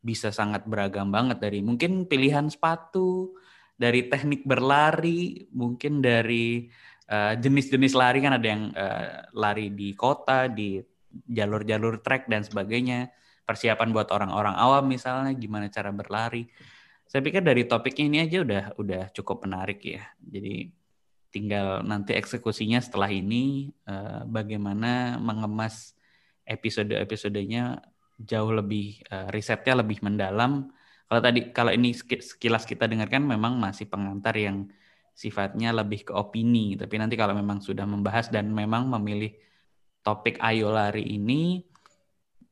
bisa sangat beragam banget. Dari mungkin pilihan sepatu, dari teknik berlari, mungkin dari jenis-jenis uh, lari. Kan ada yang uh, lari di kota, di jalur-jalur trek dan sebagainya, persiapan buat orang-orang awam misalnya gimana cara berlari saya pikir dari topiknya ini aja udah udah cukup menarik ya. Jadi tinggal nanti eksekusinya setelah ini uh, bagaimana mengemas episode-episodenya jauh lebih uh, risetnya lebih mendalam. Kalau tadi kalau ini sekilas kita dengarkan memang masih pengantar yang sifatnya lebih ke opini, tapi nanti kalau memang sudah membahas dan memang memilih topik ayo lari ini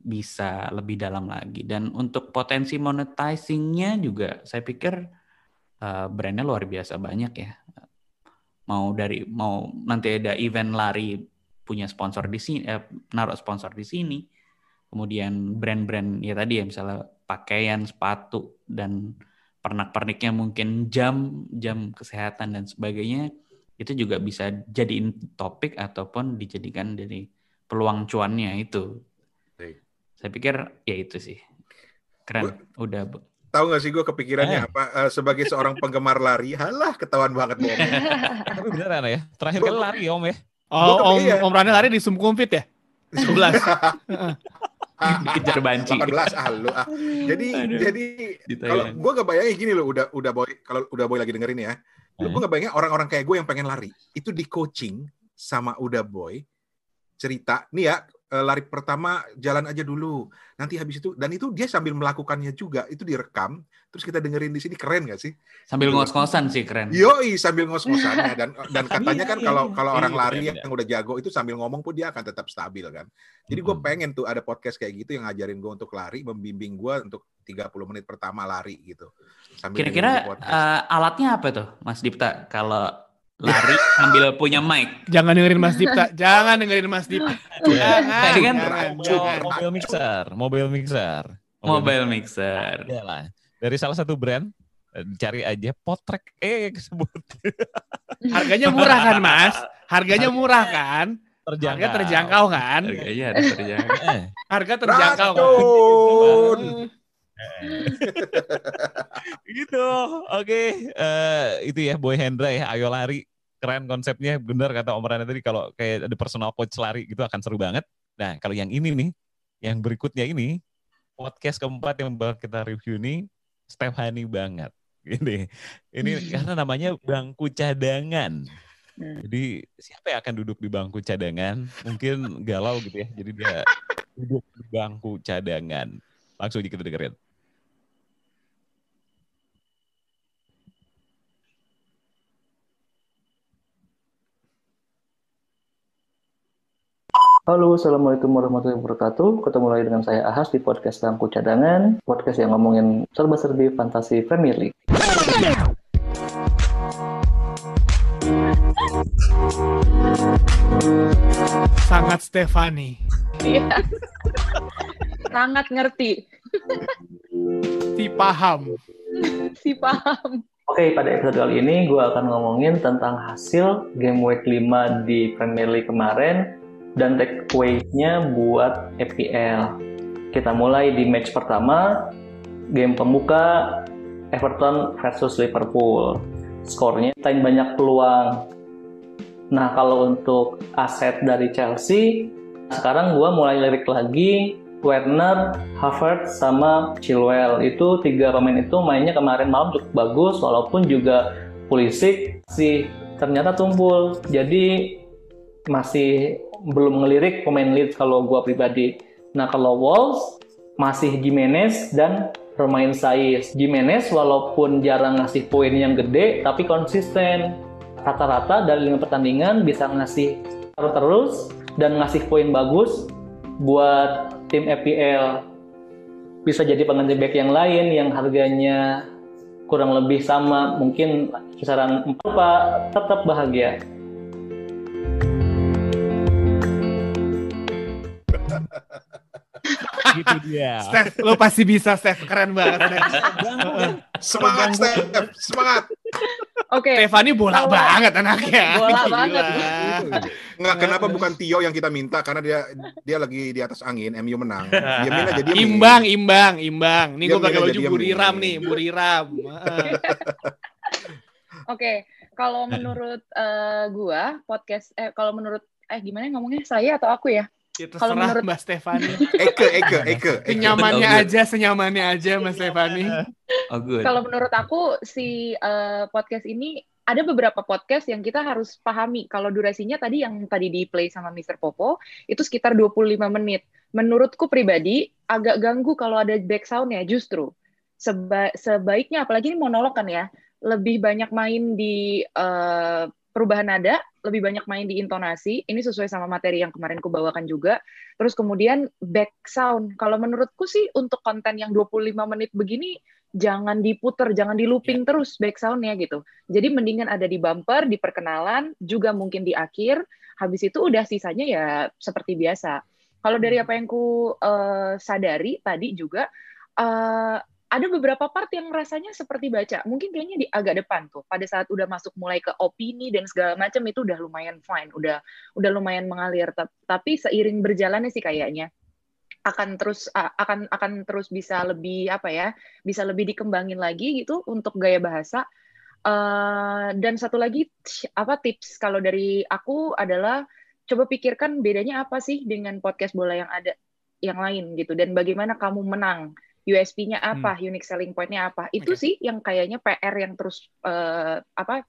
bisa lebih dalam lagi. Dan untuk potensi monetizingnya juga saya pikir uh, brandnya luar biasa banyak ya. Mau dari mau nanti ada event lari punya sponsor di sini, eh, naruh sponsor di sini. Kemudian brand-brand ya tadi ya misalnya pakaian, sepatu dan pernak-perniknya mungkin jam, jam kesehatan dan sebagainya itu juga bisa jadiin topik ataupun dijadikan dari peluang cuannya itu saya pikir ya itu sih. Keren. Gua, Udah. Tahu gak sih gue kepikirannya eh. apa? Uh, sebagai seorang penggemar lari, halah ketahuan banget bohong. Tapi beneran ya? Terakhir kali lari om ya? Oh, om, iya. om Rani lari di Sumkumpit ya? Di 11. Dikejar banci. 18 ah lu ah. Jadi Aduh. jadi kalau gue gak bayangin gini loh udah udah boy kalau udah boy lagi dengerin ya. Lu gue gak bayangin orang-orang kayak gue yang pengen lari itu di coaching sama udah boy cerita nih ya lari pertama jalan aja dulu. Nanti habis itu dan itu dia sambil melakukannya juga itu direkam terus kita dengerin di sini keren gak sih? Sambil ngos-ngosan sih keren. Yoi sambil ngos-ngosannya dan dan katanya kan kalau kalau orang lari yang udah jago itu sambil ngomong pun dia akan tetap stabil kan. Jadi gue pengen tuh ada podcast kayak gitu yang ngajarin gue untuk lari, membimbing gue untuk 30 menit pertama lari gitu. Kira-kira uh, alatnya apa tuh Mas Dipta kalau lari sambil punya mic. Jangan dengerin Mas Dipta, jangan dengerin Mas Dipta. Jangan. Tadi kan mobil mixer, mobil mixer. Mobil mixer. Ya lah. Dari salah satu brand cari aja potrek eh sebut. Harganya murah kan, Mas? Harganya murah kan? Terjangkau. Harga terjangkau kan? Harganya terjangkau. Eh. Harga terjangkau kan? gitu. Oke okay. uh, eh, itu ya Boy Hendra ya. Ayo lari. Keren konsepnya. Bener kata Om Rana tadi kalau kayak ada personal coach lari gitu akan seru banget. Nah kalau yang ini nih yang berikutnya ini podcast keempat yang bakal kita review ini Stephanie banget. Ini ini karena namanya bangku cadangan. Hmm. jadi siapa yang akan duduk di bangku cadangan? Mungkin galau gitu ya. Jadi dia duduk di bangku cadangan. Langsung kita dengerin Halo, Assalamualaikum warahmatullahi wabarakatuh. Ketemu lagi dengan saya Ahas di podcast Bangku Cadangan, podcast yang ngomongin serba-serbi fantasi Premier League. Sangat Stefani. Iya. Sangat ngerti. Si paham. Si paham. Oke, pada episode kali ini gue akan ngomongin tentang hasil game week 5 di Premier League kemarin dan takeaway-nya buat FPL. Kita mulai di match pertama, game pembuka Everton versus Liverpool. Skornya time banyak peluang. Nah, kalau untuk aset dari Chelsea, sekarang gue mulai lirik lagi Werner, Havertz, sama Chilwell. Itu tiga pemain itu mainnya kemarin malam cukup bagus, walaupun juga Pulisic sih ternyata tumpul. Jadi masih belum ngelirik pemain lead kalau gue pribadi. Nah kalau Wolves masih Jimenez dan Romain Saiz. Jimenez walaupun jarang ngasih poin yang gede, tapi konsisten. Rata-rata dari lima pertandingan bisa ngasih terus dan ngasih poin bagus buat tim FPL bisa jadi pengganti back yang lain yang harganya kurang lebih sama mungkin kisaran 4 pak tetap bahagia gitu dia. Steph, lo pasti bisa Steph, keren banget. Steph. Semangat, Steph. Semangat. Oke. Stefani bola Kalau- banget anaknya. Bola Gila. banget. Enggak, kenapa bukan Tio yang kita minta karena dia dia lagi di atas angin, MU menang. Diamin aja dia. Imbang, imbang, imbang. Nih gue pakai baju buriram nih, buriram. Heeh. Oke, kalau menurut eh, gua podcast eh kalau menurut eh gimana ngomongnya saya atau aku ya? Ya, Kalau menurut- Mbak Stefani. Eke, Eke, Eke. Senyamannya aja, senyamannya aja Mbak Stefani. Oh good. Kalau menurut aku si eh, podcast ini ada beberapa podcast yang kita harus pahami. Kalau durasinya tadi yang tadi di play sama Mr. Popo itu sekitar 25 menit. Menurutku pribadi agak ganggu kalau ada back sound ya justru. Seba- sebaiknya apalagi ini monolog kan ya, lebih banyak main di eh, perubahan nada, lebih banyak main di intonasi. Ini sesuai sama materi yang kemarin ku bawakan juga. Terus kemudian back sound. Kalau menurutku sih untuk konten yang 25 menit begini jangan diputer, jangan di looping terus back soundnya gitu. Jadi mendingan ada di bumper, di perkenalan, juga mungkin di akhir. Habis itu udah sisanya ya seperti biasa. Kalau dari apa yang ku eh, sadari tadi juga eh, ada beberapa part yang rasanya seperti baca. Mungkin kayaknya di agak depan tuh. Pada saat udah masuk mulai ke opini dan segala macam itu udah lumayan fine, udah udah lumayan mengalir. Ta- Tapi seiring berjalannya sih kayaknya akan terus akan akan terus bisa lebih apa ya bisa lebih dikembangin lagi gitu untuk gaya bahasa Eh, dan satu lagi apa tips kalau dari aku adalah coba pikirkan bedanya apa sih dengan podcast bola yang ada yang lain gitu dan bagaimana kamu menang USP-nya apa unique selling point-nya apa itu Oke. sih yang kayaknya PR yang terus eh, apa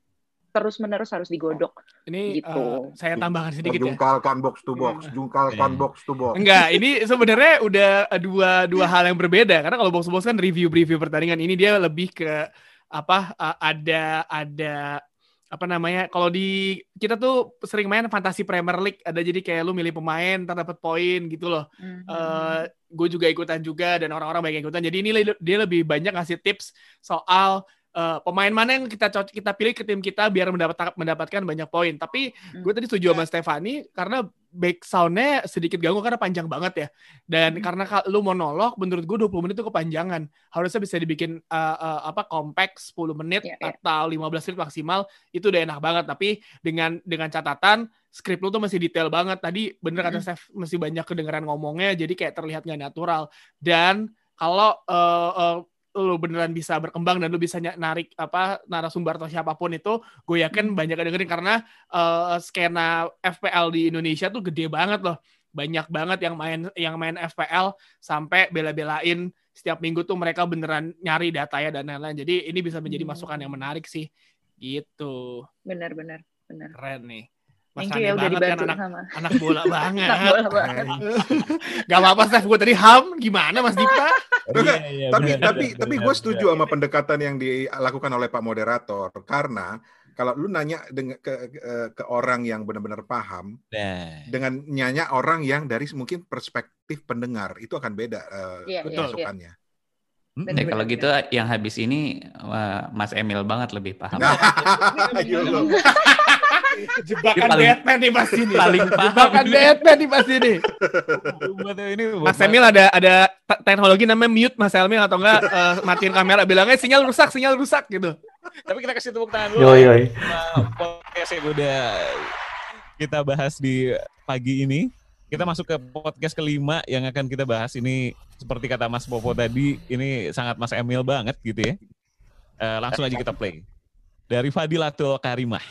terus menerus harus digodok Ini Gitu. eh, saya tambahkan sedikit ya. Jungkalkan box to box, jungkalkan Iya. box to box. Enggak, ini sebenarnya udah dua dua hal yang berbeda karena kalau box box kan review review pertandingan ini dia lebih ke apa uh, ada ada apa namanya kalau di kita tuh sering main fantasi Premier League. Ada jadi kayak lu milih pemain ntar dapat poin gitu loh. Eh gue juga ikutan juga dan orang-orang banyak ikutan. Jadi ini dia lebih banyak ngasih tips soal eh, pemain mana yang kita kita pilih ke tim kita biar mendapat mendapatkan banyak poin. Tapi gue tadi setuju sama Stefani karena back soundnya sedikit ganggu karena panjang banget ya. Dan karena ka- lu monolog, menurut gue 20 menit itu kepanjangan. Harusnya bisa dibikin eh, eh, apa compact 10 menit Iya, iya. atau 15 menit maksimal itu udah enak banget. Tapi dengan dengan catatan skrip lu tuh masih detail banget. Tadi bener kata Steph masih banyak kedengeran ngomongnya jadi kayak terlihat nggak natural. Dan kalau eh, eh, lu beneran bisa berkembang dan lu bisa narik apa narasumber atau siapa pun itu, gue yakin banyak yang dengerin karena eh, skena FPL di Indonesia tuh gede banget loh. Banyak banget yang main yang main FPL sampai bela-belain setiap minggu tuh mereka beneran nyari datanya dan lain-lain. Jadi ini bisa menjadi Hmm. masukan yang menarik sih. Gitu. benar-benar benar Keren nih. Mas thank you ya udah kan dibantu anak sama anak bola banget. Anak bola banget. Gak apa-apa, Steph. Gue tadi ham. Gimana, Mas Dipta? Enggak, Iya, tapi benar, tapi benar, tapi benar, gue setuju benar. sama pendekatan yang dilakukan oleh Pak Moderator karena kalau lu nanya dengan ke, ke, ke orang yang benar-benar paham Nah, dengan nanya orang yang dari mungkin perspektif pendengar itu akan beda uh, Iya, Betul. masukannya. hmm, Ya, kalau gitu yang habis ini wah, Mas Emil banget lebih paham. Nah. Jebakan paling- Batman nih Mas ini. paling paham Jebakan. Batman nih Mas ini. Mas Emil ada ada te- teknologi namanya mute Mas Emil atau enggak eh, matiin kamera bilangnya sinyal rusak, sinyal rusak gitu. Tapi kita kasih tepuk tangan dulu. Yoi, yoi. Sama podcast yang udah kita bahas di pagi ini. Kita masuk ke podcast kelima yang akan kita bahas ini seperti kata Mas Popo tadi, ini sangat Mas Emil banget gitu ya. Eh, langsung aja kita play. Dari Fadilatul Karimah.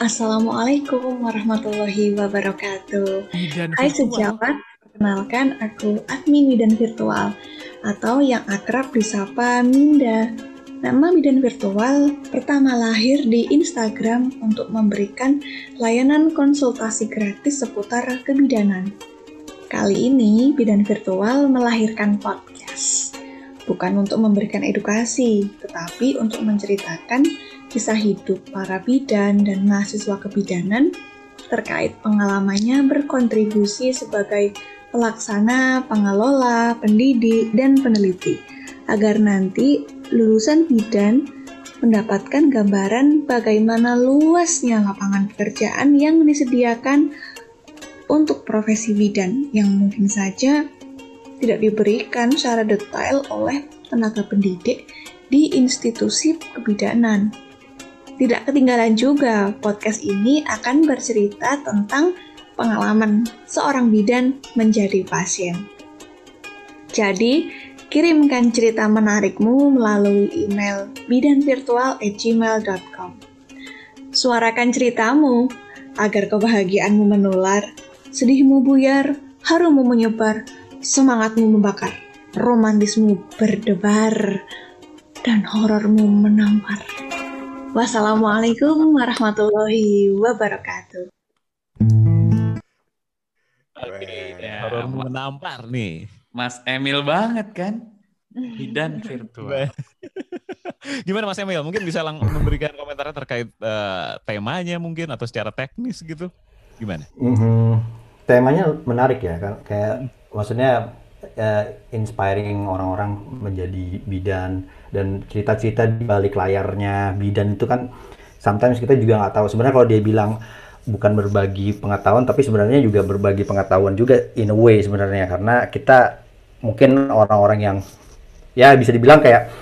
Assalamualaikum warahmatullahi wabarakatuh. Bidan Hai sejawat, perkenalkan aku admin Bidan Virtual atau yang akrab disapa Minda. Nama Bidan Virtual pertama lahir di Instagram untuk memberikan layanan konsultasi gratis seputar kebidanan. Kali ini Bidan Virtual melahirkan podcast. Bukan untuk memberikan edukasi, tetapi untuk menceritakan kisah hidup para bidan dan mahasiswa kebidanan terkait pengalamannya berkontribusi sebagai pelaksana, pengelola, pendidik, dan peneliti, agar nanti lulusan bidan mendapatkan gambaran bagaimana luasnya lapangan pekerjaan yang disediakan untuk profesi bidan yang mungkin saja tidak diberikan secara detail oleh tenaga pendidik di institusi kebidanan. Tidak ketinggalan juga, podcast ini akan bercerita tentang pengalaman seorang bidan menjadi pasien. Jadi, kirimkan cerita menarikmu melalui email bidanvirtual@gmail.com. Suarakan ceritamu agar kebahagiaanmu menular, sedihmu buyar, harummu menyebar, semangatmu membakar, romantismu berdebar, dan horormu menampar. Wassalamualaikum warahmatullahi wabarakatuh. Oke, Ya, menampar nih. Mas Emil banget kan? Bidan virtual. Gimana Mas Emil? Mungkin bisa lang memberikan komentarnya terkait eh, temanya mungkin atau secara teknis gitu. Gimana? Mhm. Temanya menarik ya kan kayak maksudnya eh, inspiring orang-orang menjadi bidan dan cerita-cerita di balik layarnya bidan itu kan sometimes kita juga nggak tahu. Sebenarnya kalau dia bilang bukan berbagi pengetahuan tapi sebenarnya juga berbagi pengetahuan juga in a way sebenarnya. Karena kita mungkin orang-orang yang ya bisa dibilang kayak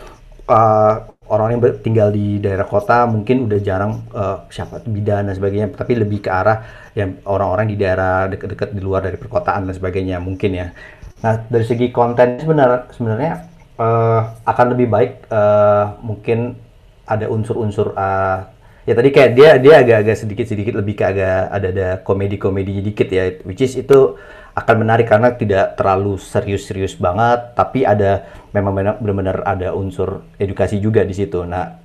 uh, orang yang tinggal di daerah kota mungkin udah jarang uh, siapa bidan dan sebagainya. Tapi lebih ke arah yang orang-orang di daerah dekat-dekat di luar dari perkotaan dan sebagainya mungkin ya nah dari segi konten sebenarnya sebenarnya uh, akan lebih baik uh, mungkin ada unsur-unsur uh, ya tadi kayak dia dia agak-agak sedikit-sedikit lebih ke agak ada ada komedi-komedinya dikit ya which is itu akan menarik karena tidak terlalu serius-serius banget tapi ada memang benar- benar-benar ada unsur edukasi juga di situ. Nah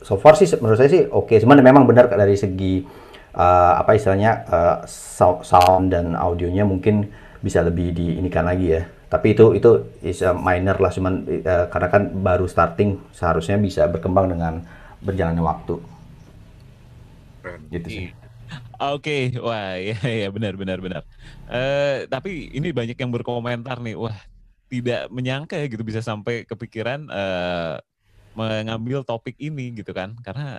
so far sih menurut saya sih oke cuman memang benar dari segi uh, apa istilahnya uh, sou- sound dan audionya mungkin bisa lebih diinikan lagi ya. Tapi itu itu is a minor lah cuman uh, karena kan baru starting seharusnya bisa berkembang dengan berjalannya waktu. Gitu sih. Oke, wah ya ya benar benar benar. Eh tapi ini banyak yang berkomentar nih, wah tidak menyangka ya gitu bisa sampai kepikiran eh mengambil topik ini gitu kan, karena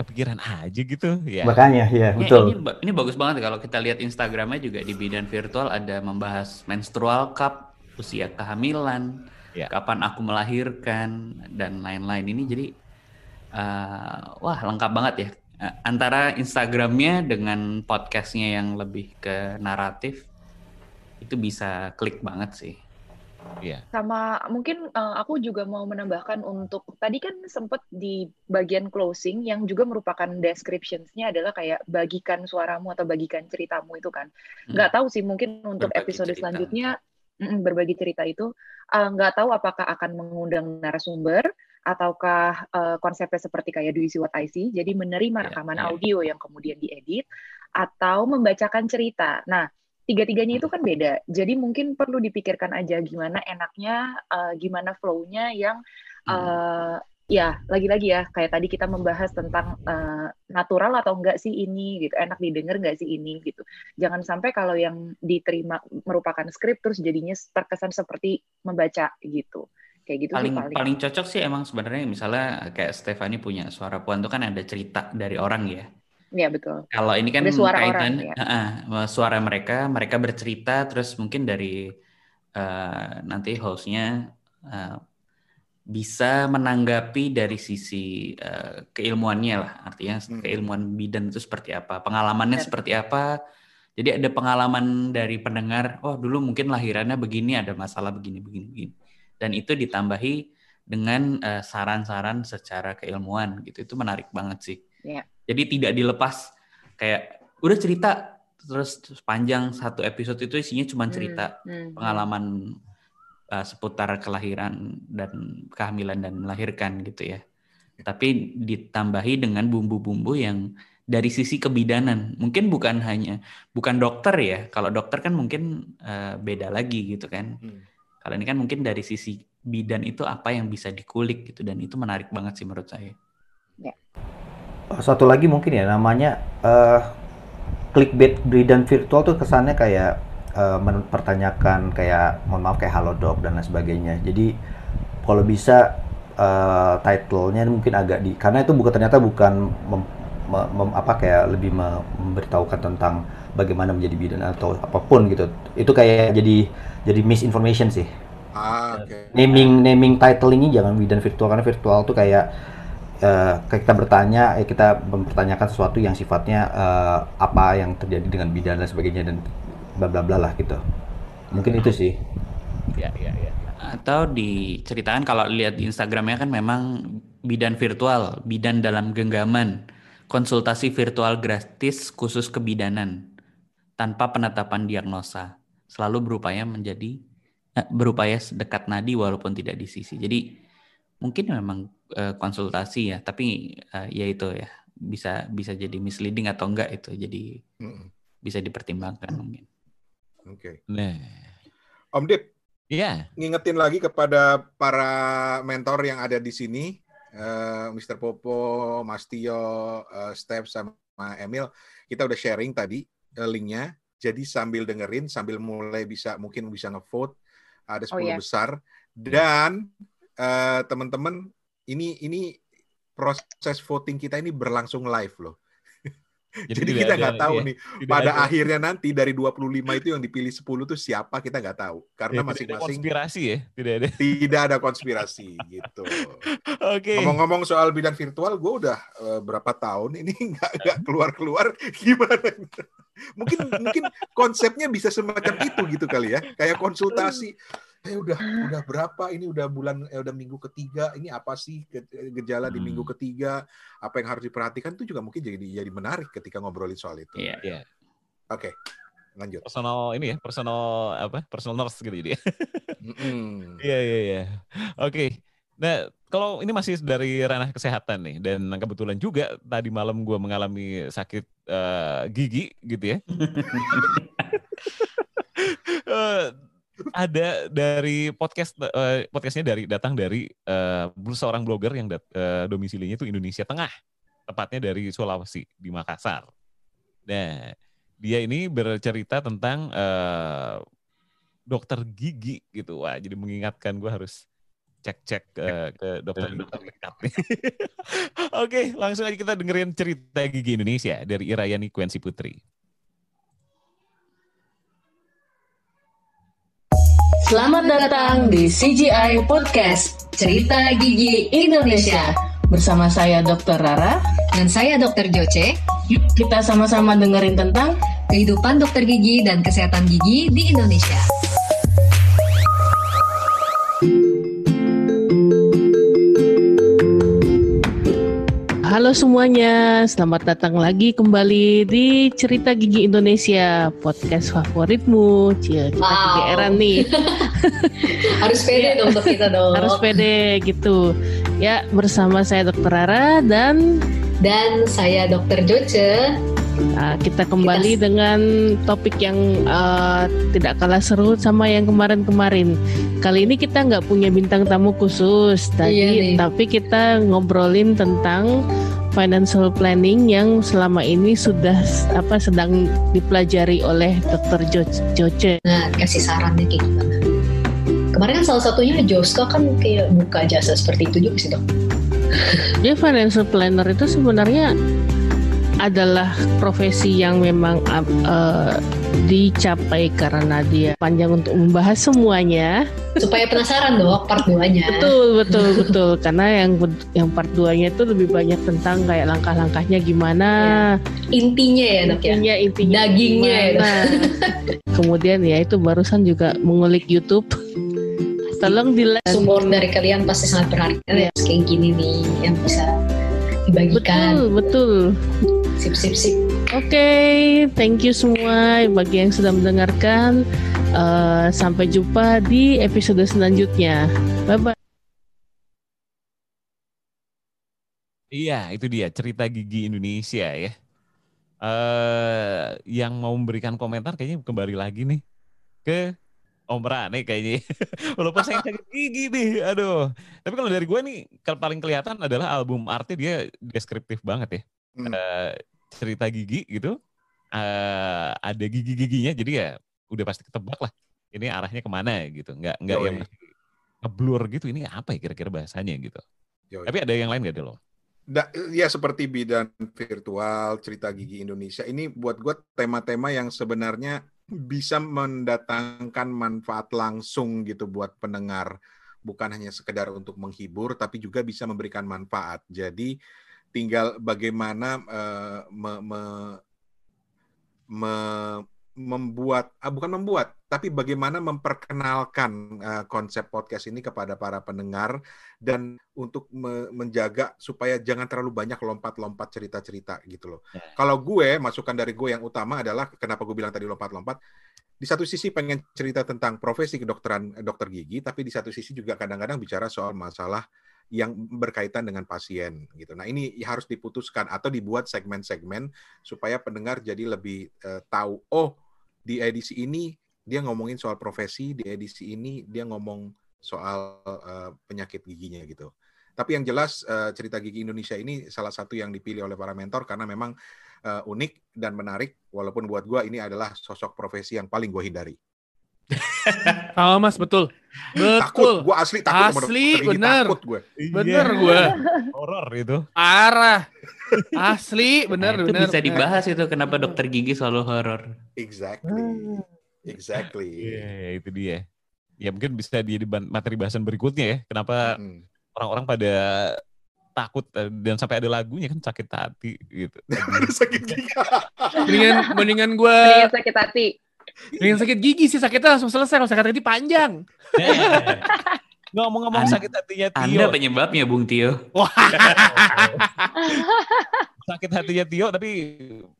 kepikiran aja gitu ya. makanya ya Ya, betul ini, ini bagus banget kalau kita lihat Instagramnya juga di bidan virtual ada membahas menstrual cup, usia kehamilan, Ya. kapan aku melahirkan dan lain-lain ini jadi eh, wah lengkap banget ya Eh, antara Instagramnya dengan podcastnya yang lebih ke naratif itu bisa klik banget sih. Iya. Sama mungkin eh, aku juga mau menambahkan untuk tadi kan sempat di bagian closing yang juga merupakan descriptions-nya adalah kayak bagikan suaramu atau bagikan ceritamu itu kan. Nggak tahu sih mungkin untuk Berbagi episode cerita. selanjutnya mm, berbagi cerita itu eh, nggak tahu apakah akan mengundang narasumber ataukah eh, konsepnya seperti kayak Do You See What I See, jadi menerima Iya, rekaman iya. audio yang kemudian diedit atau membacakan cerita. Nah, tiga-tiganya itu kan beda. Jadi mungkin perlu dipikirkan aja gimana enaknya, eh, gimana flow-nya yang uh, ya lagi-lagi ya kayak tadi kita membahas tentang uh, natural atau enggak sih ini gitu. Enak didengar enggak sih ini gitu. Jangan sampai kalau yang diterima merupakan skrip terus jadinya terkesan seperti membaca gitu. Kayak gitu paling, sih paling paling. cocok sih emang sebenarnya misalnya kayak Stefani punya suara puan itu kan ada cerita dari orang ya Iya betul. Kalau ini kan ada suara kaitan orang, ya. uh, suara mereka, mereka bercerita, terus mungkin dari uh, nanti hostnya uh, bisa menanggapi dari sisi uh, keilmuannya lah, artinya hmm. keilmuan bidan itu seperti apa, pengalamannya Benar. seperti apa. Jadi ada pengalaman dari pendengar, oh dulu mungkin lahirannya begini, ada masalah begini, begini, begini, dan itu ditambahi dengan saran-saran uh, secara keilmuan gitu, itu menarik banget sih. Yeah. Jadi tidak dilepas kayak udah cerita terus sepanjang satu episode itu isinya cuma hmm, cerita hmm, hmm, pengalaman uh, seputar kelahiran dan kehamilan dan melahirkan gitu ya. Tapi ditambahi dengan bumbu-bumbu yang dari sisi kebidanan. Mungkin bukan hanya bukan dokter ya. Kalau dokter kan mungkin uh, beda lagi gitu kan. Hmm. Kalau ini kan mungkin dari sisi bidan itu apa yang bisa dikulik gitu dan itu menarik banget sih menurut saya. Ya satu lagi mungkin ya namanya uh, clickbait bidan virtual tuh kesannya kayak uh, mempertanyakan kayak mohon maaf kayak halodoc dan lain sebagainya. Jadi kalau bisa uh, title-nya mungkin agak di karena itu bukan ternyata bukan mem, mem, mem, apa kayak lebih memberitahukan tentang bagaimana menjadi bidan atau apa pun gitu. Itu kayak jadi jadi misinformation sih. Ah, okay. Naming naming title ini jangan bidan virtual karena virtual tuh kayak uh, kita bertanya, eh, kita mempertanyakan sesuatu yang sifatnya uh, apa yang terjadi dengan bidan dan sebagainya dan bla bla bla lah gitu. Mungkin itu sih. Ya, ya, ya. Atau diceritakan kalau lihat di Instagramnya kan memang bidan virtual, bidan dalam genggaman, konsultasi virtual gratis khusus kebidanan tanpa penetapan diagnosa, selalu berupaya menjadi eh, berupaya dekat nadi walaupun tidak di sisi. Jadi mungkin memang uh, konsultasi ya tapi uh, ya itu ya bisa bisa jadi misleading atau enggak itu jadi hmm. bisa dipertimbangkan mungkin oke okay. nah Om Dip Iya. Yeah. Ngingetin lagi kepada para mentor yang ada di sini, uh, eh, Mr. Popo, Mas Tio, uh, Steph, sama Emil, kita udah sharing tadi uh, linknya. Jadi sambil dengerin, sambil mulai bisa mungkin bisa ngevote, ada 10 oh, yeah. besar. Dan uh, teman-teman ini ini proses voting kita ini berlangsung live loh. Jadi, Jadi kita nggak tahu iya, nih pada ada. akhirnya nanti dari 25 itu yang dipilih 10 tuh siapa kita nggak tahu karena masing-masing konspirasi ya tidak ada tidak ada konspirasi gitu. Oke. Okay. Ngomong-ngomong soal bidang virtual, gue udah uh, berapa tahun ini nggak nggak keluar keluar gimana? mungkin mungkin konsepnya bisa semacam itu gitu kali ya kayak konsultasi eh udah udah berapa ini udah bulan eh udah minggu ketiga ini apa sih gejala di minggu hmm. ketiga apa yang harus diperhatikan itu juga mungkin jadi jadi menarik ketika ngobrolin soal itu. Iya. Yeah. Oke. Okay. Lanjut. Personal ini ya, personal apa? Personal nurse gitu dia. Iya iya iya. Oke. Nah, kalau ini masih dari ranah kesehatan nih dan kebetulan juga tadi malam gue mengalami sakit uh, gigi gitu ya. uh, ada dari podcast uh, podcastnya dari datang dari uh, seorang blogger yang dat, uh, domisilinya itu Indonesia Tengah, tepatnya dari Sulawesi di Makassar. Nah, dia ini bercerita tentang uh, dokter gigi gitu, wah jadi mengingatkan gue harus cek-cek uh, ke dokter gigi terdekat. Oke, langsung aja kita dengerin cerita gigi Indonesia dari Irayani Kwensi Putri. Selamat datang di CGI Podcast Cerita Gigi Indonesia Bersama saya Dr. Rara Dan saya Dr. Joce Yuk kita sama-sama dengerin tentang Kehidupan dokter gigi dan kesehatan gigi di Indonesia Halo semuanya, selamat datang lagi kembali di Cerita Gigi Indonesia, podcast favoritmu. Cia, kita wow. kegeeran nih. Harus pede dong untuk kita dong. Harus pede gitu. Ya, bersama saya Dokter Rara dan dan saya Dokter Joce. Nah, kita kembali dengan topik yang uh, tidak kalah seru sama yang kemarin-kemarin. Kali ini kita nggak punya bintang tamu khusus tadi, Iya tapi kita ngobrolin tentang financial planning yang selama ini sudah apa sedang dipelajari oleh Dr. Jo- Joce. Nah, kasih sarannya kayak gimana? Kemarin kan salah satunya Joska kan kayak buka jasa seperti itu juga sih dok. Dia financial planner itu sebenarnya adalah profesi yang memang uh, dicapai karena dia panjang untuk membahas semuanya. Supaya penasaran dok part 2-nya. Betul, betul, betul. Karena yang yang part 2-nya itu lebih banyak tentang kayak langkah-langkahnya gimana. Intinya ya dok ya. Intinya, intinya Dagingnya ya. Kemudian ya itu barusan juga mengulik YouTube. Tolong di like. Support dari kalian pasti sangat berharga ya. Kayak gini nih yang bisa dibagikan. Betul, betul. Sip, sip, sip. Oke, thank you semua bagi yang sudah mendengarkan. Eh, sampai jumpa di episode selanjutnya. Bye bye. Iya, itu dia cerita gigi Indonesia ya. Eh yang mau memberikan komentar kayaknya kembali lagi nih ke Om Rane kayaknya. Walaupun saya sakit gigi nih, aduh. Tapi kalau dari gue nih, paling kelihatan adalah album artnya dia deskriptif banget ya. Eh, cerita gigi gitu, eh ada gigi-giginya, jadi ya udah pasti ketebak lah. Ini arahnya ke mana gitu, nggak nggak yang ngeblur gitu. Ini apa ya kira-kira bahasanya gitu. Yoi. Tapi ada yang lain gak deh lo? Da- ya seperti bidan virtual, cerita gigi Indonesia ini buat gue tema-tema yang sebenarnya bisa mendatangkan manfaat langsung gitu buat pendengar, bukan hanya sekedar untuk menghibur, tapi juga bisa memberikan manfaat. Jadi tinggal bagaimana eh, me- me- me- membuat, ah, bukan membuat, tapi bagaimana memperkenalkan eh, konsep podcast ini kepada para pendengar dan untuk me- menjaga supaya jangan terlalu banyak lompat-lompat cerita-cerita gitu loh. Kalau gue, masukan dari gue yang utama adalah kenapa gue bilang tadi lompat-lompat, di satu sisi pengen cerita tentang profesi kedokteran eh, dokter gigi, tapi di satu sisi juga kadang-kadang bicara soal masalah yang berkaitan dengan pasien gitu. Nah ini harus diputuskan atau dibuat segmen-segmen supaya pendengar jadi lebih eh, tahu. Oh di edisi ini dia ngomongin soal profesi, di edisi ini dia ngomong soal eh, penyakit giginya gitu. Tapi yang jelas eh, cerita gigi Indonesia ini salah satu yang dipilih oleh para mentor karena memang eh, unik dan menarik. Walaupun buat gua ini adalah sosok profesi yang paling gue hindari. Sama mas betul. Betul. Takut, gue asli takut Asli bener. takut gue. Bener gue. Horor itu. Arah. Asli bener Nah, itu bener. bisa dibahas itu kenapa dokter gigi selalu horor. Exactly. Exactly. Iya, itu dia. Ya mungkin bisa jadi materi bahasan berikutnya ya. Kenapa orang-orang pada takut eh, dan sampai ada lagunya kan sakit hati gitu. sakit gigi. Mendingan mendingan gue Mendingan sakit hati. Mendingan sakit gigi sih sakitnya langsung selesai kalau sakit hati panjang. Ngomong-ngomong An- sakit hatinya Tio. Anda penyebabnya Bung Tio. sakit hatinya Tio tapi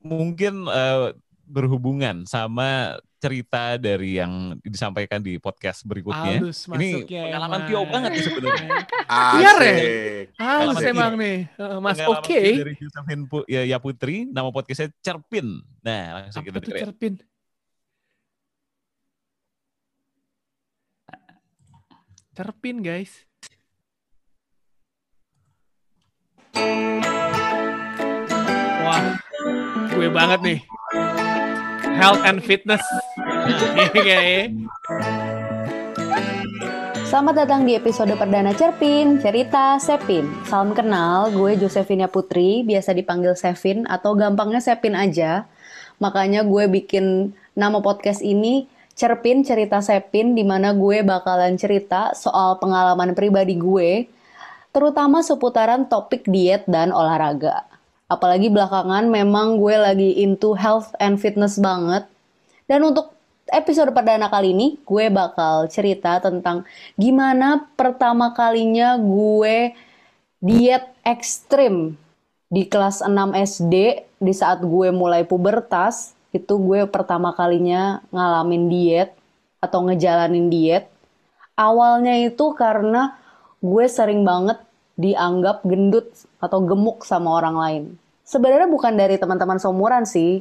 mungkin eh, berhubungan sama cerita dari yang disampaikan di podcast berikutnya. Halus Ini masuknya pengalaman emang. Tio banget nih sebenarnya. Biar ya. Halus emang nih. Eh, Mas oke. Tio Dari Josephine Pu- ya, ya Putri, nama podcastnya Cerpin. Nah, langsung kita Apa tuh dengerin. cerpin? Cerpin guys. Wah, gue banget nih. Health and fitness. Selamat datang di episode perdana Cerpin, Cerita Sepin. Salam kenal, gue Josephina Putri, biasa dipanggil Sevin atau gampangnya Sepin aja. Makanya gue bikin nama podcast ini Cerpin Cerita Sepin, di mana gue bakalan cerita soal pengalaman pribadi gue, terutama seputaran topik diet dan olahraga. Apalagi belakangan memang gue lagi into health and fitness banget. Dan untuk episode perdana kali ini gue bakal cerita tentang gimana pertama kalinya gue diet ekstrim di kelas 6 SD di saat gue mulai pubertas itu gue pertama kalinya ngalamin diet atau ngejalanin diet. Awalnya itu karena gue sering banget dianggap gendut atau gemuk sama orang lain. Sebenarnya bukan dari teman-teman seumuran sih,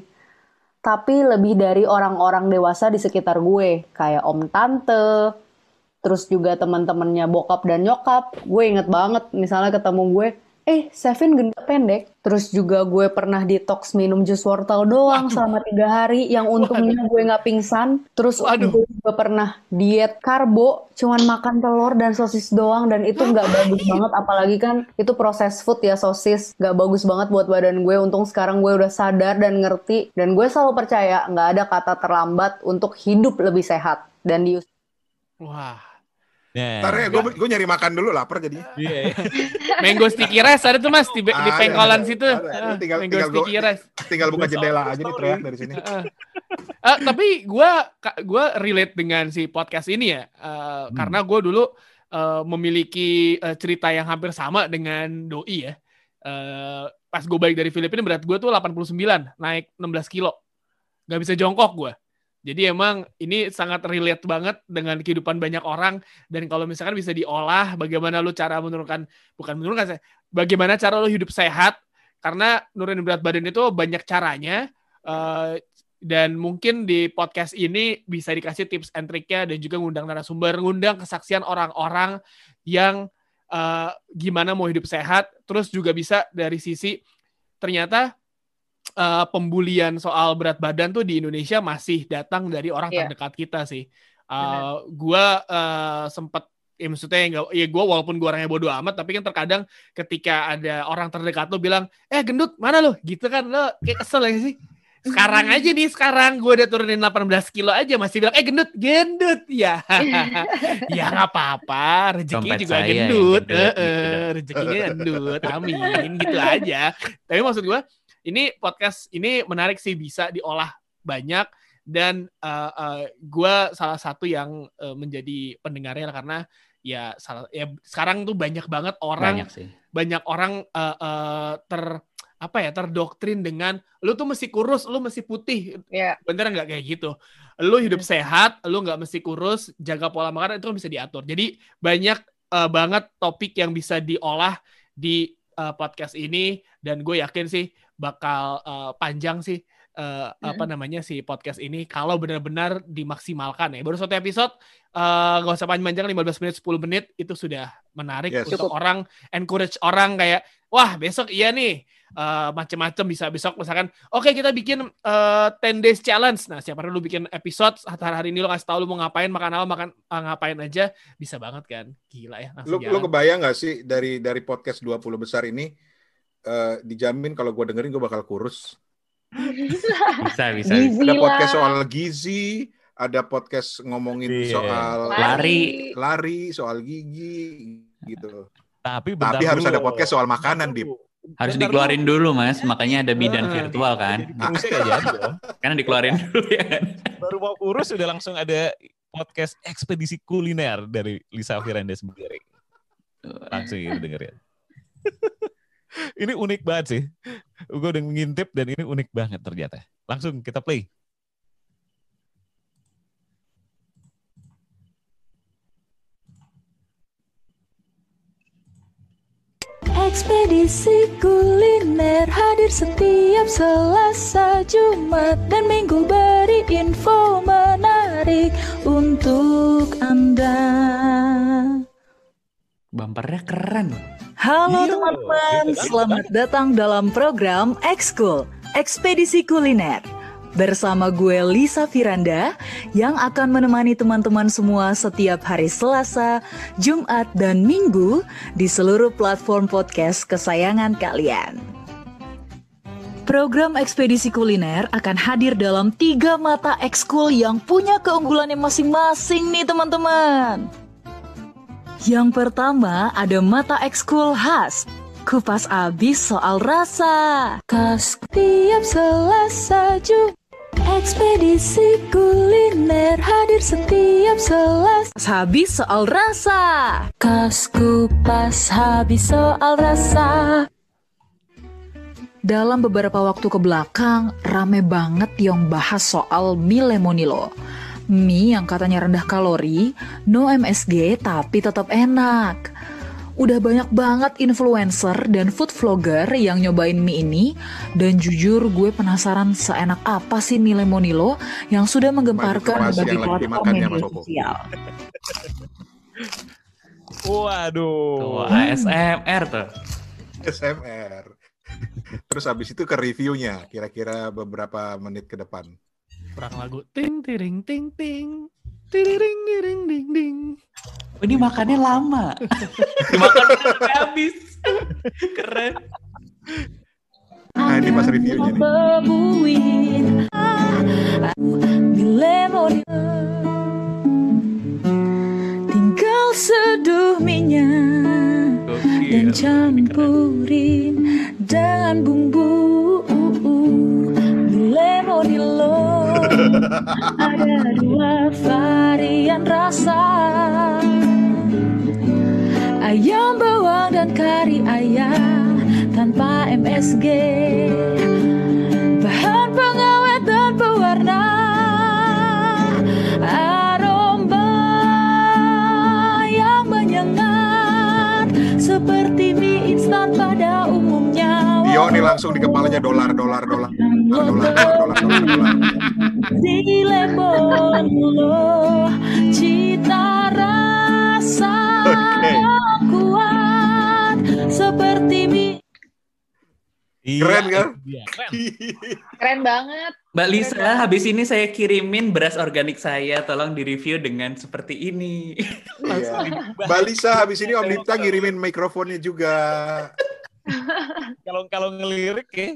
tapi lebih dari orang-orang dewasa di sekitar gue, kayak om tante, terus juga teman-temannya bokap dan nyokap. Gue inget banget, misalnya ketemu gue, eh Sevin gendut pendek. Terus juga gue pernah detox minum jus wortel doang selama tiga hari, yang untungnya gue nggak pingsan. Terus gue juga pernah diet karbo, cuman makan telur dan sosis doang, dan itu nggak bagus banget. Apalagi kan itu proses food ya sosis, nggak bagus banget buat badan gue. Untung sekarang gue udah sadar dan ngerti, dan gue selalu percaya nggak ada kata terlambat untuk hidup lebih sehat. Dan di Wah. Nah, Ntar ya, gue, gue nyari makan dulu, lapar jadi. Iya. Mango sticky rice ada tuh mas di, di Ada, pengkolan ada, situ. ada. Ah, Tinggal- Mango tinggal gua- sticky rice. Tinggal buka jendela aja nih teriak dari sini. Eh, eh, tapi gue gua relate dengan si podcast ini ya, Eh, karena gue dulu eh, memiliki eh, cerita yang hampir sama dengan doi ya. Eh, pas gue balik dari Filipina berat gue tuh 89, naik 16 kilo, nggak bisa jongkok gue. Jadi emang ini sangat relate banget dengan kehidupan banyak orang. Dan kalau misalkan bisa diolah bagaimana lu cara menurunkan bukan menurunkan saya bagaimana cara lu hidup sehat. Karena nurunin berat badan itu banyak caranya eh, dan mungkin di podcast ini bisa dikasih tips and triknya dan juga ngundang narasumber, ngundang kesaksian orang-orang yang eh, gimana mau hidup sehat, terus juga bisa dari sisi ternyata eh, pembulian soal berat badan tuh di Indonesia masih datang dari orang Iya. terdekat kita sih. Eh, Benar. gua eh, sempet ya maksudnya nggak ya gue walaupun gue orangnya bodoh amat tapi kan terkadang ketika ada orang terdekat lo bilang eh gendut mana lo gitu kan lo kayak kesel ya sih sekarang aja nih sekarang gue udah turunin 18 kilo aja masih bilang eh gendut gendut ya ya nggak apa-apa rezeki Dompet juga gendut, gendut, Eh, gitu eh, dah. rezekinya gendut amin gitu aja tapi maksud gue ini podcast ini menarik sih bisa diolah banyak dan uh, uh, gue salah satu yang uh, menjadi pendengarnya karena ya salah ya sekarang tuh banyak banget orang Banyak sih. banyak orang uh, uh, ter apa ya terdoktrin dengan lu tuh mesti kurus, lu mesti putih. Iya. Bener nggak kayak gitu? Lu hidup sehat, lu nggak mesti kurus, jaga pola makan itu kan bisa diatur. Jadi banyak uh, banget topik yang bisa diolah di uh, podcast ini dan gue yakin sih bakal uh, panjang sih uh, apa namanya si podcast ini kalau benar-benar dimaksimalkan ya. Baru satu episode eh, nggak usah panjang-panjang 15 menit 10 menit itu sudah menarik Yes. untuk Cukup. orang encourage orang kayak wah besok iya nih eh, macem-macem bisa besok misalkan oke kita bikin eh, 10 days challenge nah siapa tahu lu bikin episode hari hari ini lu kasih tahu lu mau ngapain makan apa makan ah, ngapain aja bisa banget kan gila ya Lu, lu kebayang nggak sih dari dari podcast 20 besar ini eh, dijamin kalau gue dengerin gue bakal kurus. Bisa, bisa. Gizi Ada podcast soal gizi, ada podcast ngomongin Iya. soal Lari. lari, soal gigi gitu. Tapi bentar Tapi harus dulu. ada podcast soal makanan, Dip. Harus Bentar dikeluarin dulu, Mas. Makanya ada bidan Heeh. virtual kan. Dong. Karena dikeluarin dulu ya kan. Baru mau kurus udah langsung ada podcast ekspedisi kuliner dari Lisa Firanda sendiri. Langsung gitu dengerin. Ini unik banget sih. Gue udah ngintip dan ini unik banget ternyata. Langsung kita play. Ekspedisi kuliner hadir setiap Selasa, Jumat, dan Minggu beri info menarik untuk Anda. Bumpernya keren loh. Halo Iya, teman-teman, gitu kan, selamat datang dalam program Ekskul, Ekspedisi Kuliner. Bersama gue Lisa Firanda yang akan menemani teman-teman semua setiap hari Selasa, Jumat, dan Minggu di seluruh platform podcast kesayangan kalian. Program ekspedisi kuliner akan hadir dalam tiga mata ekskul yang punya keunggulannya masing-masing nih teman-teman. Yang pertama ada mata ekskul khas, kupas abis soal rasa. Kas tiap Selasa Jumat. Ekspedisi kuliner hadir setiap Selasa. Habis soal rasa. Kas kupas habis soal rasa. Dalam beberapa waktu ke belakang, rame banget yang bahas soal mie lemonilo. Mie yang katanya rendah kalori, no MSG tapi tetap enak. Udah banyak banget influencer dan food vlogger yang nyobain mie ini dan jujur gue penasaran seenak apa sih mie lemonilo yang sudah menggemparkan lagi platform dimakannya, media sosial. Waduh. Tuh, ASMR tuh. SMR. Terus habis itu ke reviewnya, kira-kira beberapa menit ke depan. Kurang lagu ting tiring ting ting. Tiring tiring ding ding. Oh, ini makannya lama. Dimakan sampai habis. Keren. Nah, ini pas reviewnya nih. Bebuin lemon tinggal seduh minyak dan campurin dengan bumbu lemonilo ada dua varian rasa. Ayam bawang dan kari ayam tanpa MSG bahan pengawet dan pewarna. Aroma yang menyengat seperti mie instan pada umumnya Dio nih langsung di kepalanya dolar, dolar, dolar, dolar, dolar, dolar, dolar, dolar. cita rasa kuat seperti mie Keren kan? Iya, keren. Keren banget. Mbak Lisa, habis ini saya kirimin beras organik saya, tolong direview dengan seperti ini. Iya. Mbak Lisa, habis ini Om Dipta ngirimin mikrofonnya juga. Kalau kalau ngelirik ya,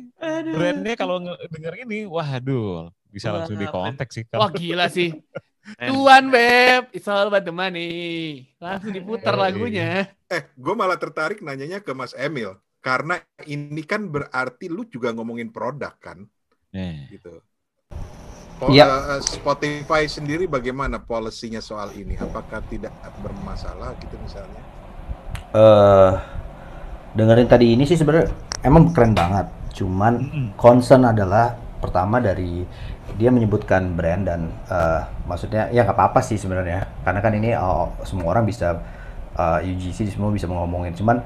brandnya kalau nge- denger ini, waduh, bisa langsung di kontak sih. Wah gila sih. Tuan Beb, it's all about the money. Langsung diputar lagunya. Eh, gue malah tertarik nanyanya ke Mas Emil. Karena ini kan berarti lu juga ngomongin produk kan? Gitu. Po- Iya. eh, Spotify sendiri bagaimana polisinya soal ini? Apakah tidak bermasalah gitu misalnya? eh dengerin tadi ini sih sebenarnya emang keren banget. Cuman concern adalah pertama dari dia menyebutkan brand dan eh, maksudnya ya nggak apa-apa sih sebenarnya karena kan ini oh, semua orang bisa eh, UGC semua bisa ngomongin. Cuman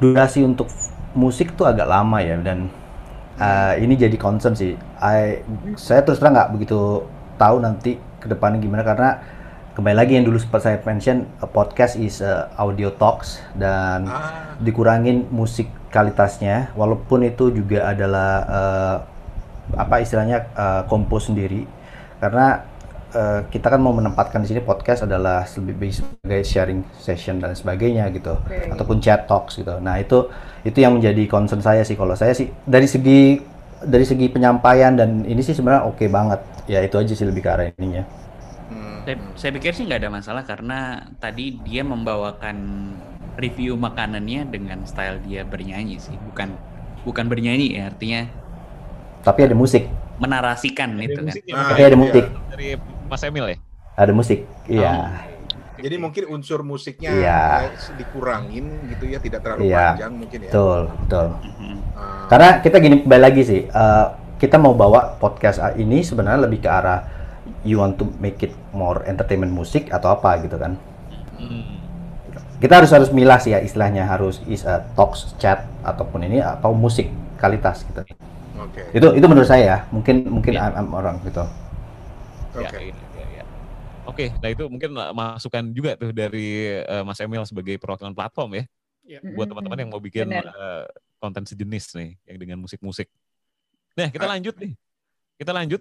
durasi untuk musik tuh agak lama ya dan eh, ini jadi concern sih. I, saya terus terang nggak begitu tahu nanti ke depannya gimana karena kembali lagi yang dulu sempat saya mention a podcast is a audio talks dan dikurangin musikalitasnya walaupun itu juga adalah eh, apa istilahnya eh, kompos sendiri. Karena eh, kita kan mau menempatkan di sini podcast adalah lebih sebagai sharing session dan sebagainya gitu Oke. ataupun chat talks gitu. Nah itu itu yang menjadi concern saya sih. Kalau saya sih dari segi dari segi penyampaian dan ini sih sebenarnya oke banget. Ya itu aja sih lebih ke arah ininya Saya, saya pikir sih nggak ada masalah karena tadi dia membawakan review makanannya dengan style dia bernyanyi sih, bukan bukan bernyanyi ya artinya tapi ada musik menarasikan itu kan. musiknya, Tapi ada musik Dari Mas Emil ya? ada musik iya Jadi mungkin unsur musiknya Iya. eh, dikurangin gitu ya, tidak terlalu Iya, panjang mungkin ya. betul, betul. Ah. Karena kita gini kembali lagi sih, eh, kita mau bawa podcast ini sebenarnya lebih ke arah you want to make it more entertainment musik atau apa gitu kan? Kita harus harus milah sih ya istilahnya harus is a talks chat ataupun ini atau musik kualitas gitu. Oke. Itu itu menurut saya ya, mungkin mungkin I'm- I'm orang gitu. Ya, iya, iya, iya. Oke, nah itu mungkin uh, masukan juga tuh dari uh, Mas Emil sebagai perwakilan platform ya. Iya. Buat teman-teman yang mau bikin uh, konten sejenis nih, yang dengan musik-musik. Nah, kita lanjut nih. Kita lanjut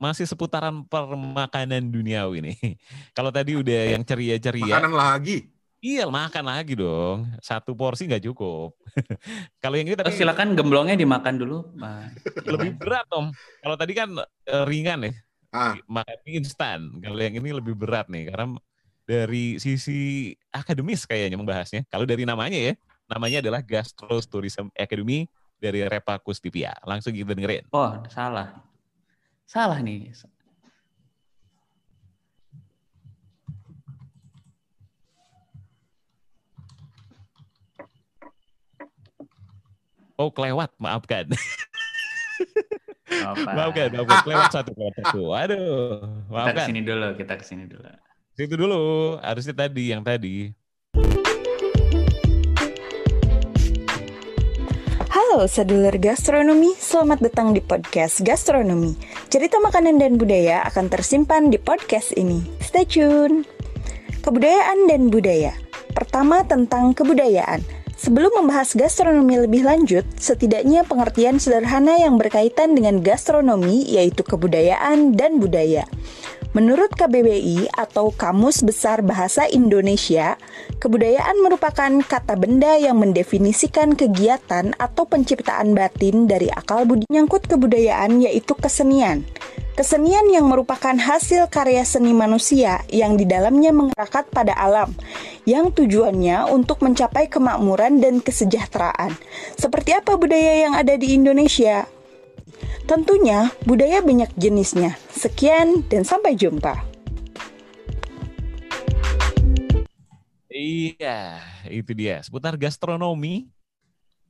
masih seputaran permakanan duniawi nih. Kalau tadi udah yang ceria-ceria. Makanan lagi. Iya, makan lagi dong. Satu porsi nggak cukup. Kalau yang ini tadi Oh, silakan gemblongnya dimakan dulu. Lebih berat om. Kalau tadi kan eh, ringan ya, Ah. makan mie instan. Kalau yang ini lebih berat nih, karena dari sisi akademis kayaknya membahasnya. Kalau dari namanya ya, namanya adalah Gastro Tourism Academy dari Repa Kustipia. Langsung kita dengerin. Oh, salah. Salah nih. Oh kelewat, maafkan. Apa? maafkan, maafkan. Kelewat satu, kelewat satu. Aduh, Kita maafkan. ke sini dulu, kita ke sini dulu. Situ dulu, harusnya tadi, yang tadi. Halo sedulur gastronomi, selamat datang di podcast Gastronomi. Cerita makanan dan budaya akan tersimpan di podcast ini. Stay tune. Kebudayaan dan budaya. Pertama tentang kebudayaan. Sebelum membahas gastronomi lebih lanjut, setidaknya pengertian sederhana yang berkaitan dengan gastronomi yaitu kebudayaan dan budaya. Menurut KBBI atau Kamus Besar Bahasa Indonesia, kebudayaan merupakan kata benda yang mendefinisikan kegiatan atau penciptaan batin dari akal budi nyangkut kebudayaan yaitu kesenian. Kesenian yang merupakan hasil karya seni manusia yang di dalamnya mengerakat pada alam, yang tujuannya untuk mencapai kemakmuran dan kesejahteraan. Seperti apa budaya yang ada di Indonesia? Tentunya budaya banyak jenisnya. Sekian dan sampai jumpa. Iya, itu dia. Seputar gastronomi,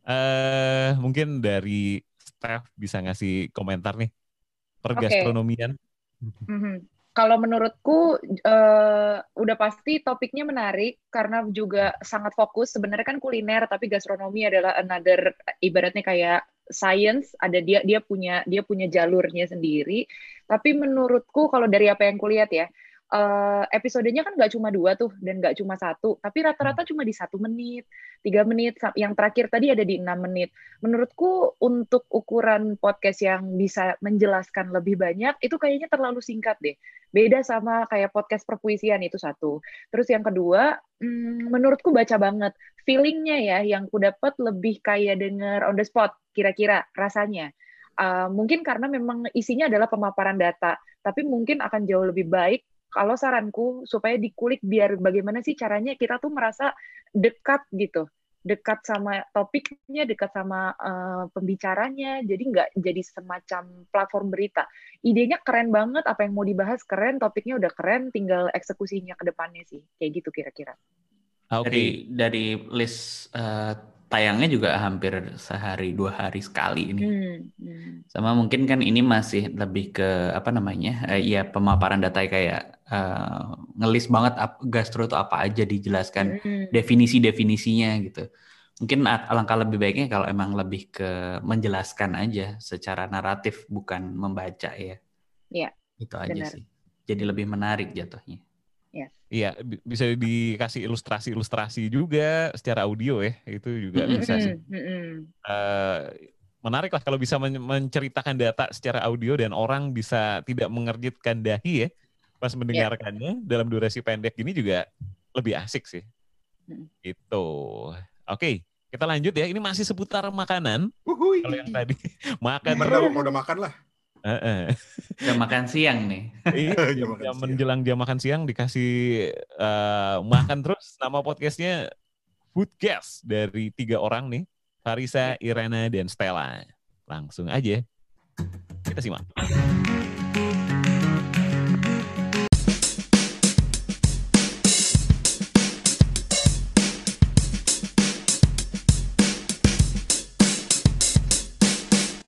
eh mungkin dari staff bisa ngasih komentar nih pergastronomian. Mhm. Kalau menurutku eh, udah pasti topiknya menarik karena juga sangat fokus. Sebenarnya kan kuliner, tapi gastronomi adalah another ibaratnya kayak science. Ada dia dia punya dia punya jalurnya sendiri. Tapi menurutku kalau dari apa yang kulihat ya, eh, episodenya kan nggak cuma dua tuh dan nggak cuma satu, tapi rata-rata cuma di satu menit, tiga menit. Yang terakhir tadi ada di enam menit. Menurutku untuk ukuran podcast yang bisa menjelaskan lebih banyak itu kayaknya terlalu singkat deh. Beda sama kayak podcast perpuisian itu satu. Terus yang kedua, hmm, menurutku baca banget. Feelingnya ya, yang ku dapat lebih kayak denger on the spot, kira-kira rasanya. Uh, mungkin karena memang isinya adalah pemaparan data, tapi mungkin akan jauh lebih baik kalau saranku supaya dikulik biar bagaimana sih caranya kita tuh merasa dekat gitu dekat sama topiknya, dekat sama uh, pembicaranya, jadi nggak jadi semacam platform berita. Idenya keren banget, apa yang mau dibahas keren, topiknya udah keren, tinggal eksekusinya ke depannya sih, kayak gitu kira-kira. Oke. Dari dari list eh, tayangnya juga hampir sehari dua hari sekali ini. Hmm, hmm. Sama mungkin kan ini masih lebih ke apa namanya? eh, ya pemaparan data kayak eh, ngelis banget ap- gastro itu apa aja dijelaskan Hmm. definisi-definisinya gitu. Mungkin alangkah lebih baiknya kalau emang lebih ke menjelaskan aja secara naratif bukan membaca ya. Iya. Itu aja benar. sih. Jadi lebih menarik jatuhnya. Iya, bi- bisa dikasih ilustrasi-ilustrasi juga secara audio ya. Itu juga bisa sih. Mm-mm. Eh, menarik lah kalau bisa men- menceritakan data secara audio dan orang bisa tidak mengerjitkan dahi ya pas mendengarkannya dalam durasi pendek gini juga lebih asik sih. Mm. Itu. Oke, kita lanjut ya. Ini masih seputar makanan. Kalau yang tadi makan Bener udah makan lah. Heeh. Udah makan siang nih. Iya, Jam jam, makan jam siang. menjelang jam makan siang dikasih eh, makan terus. Nama podcastnya Foodcast dari tiga orang nih, Farisa, Irena, dan Stella. Langsung aja kita simak.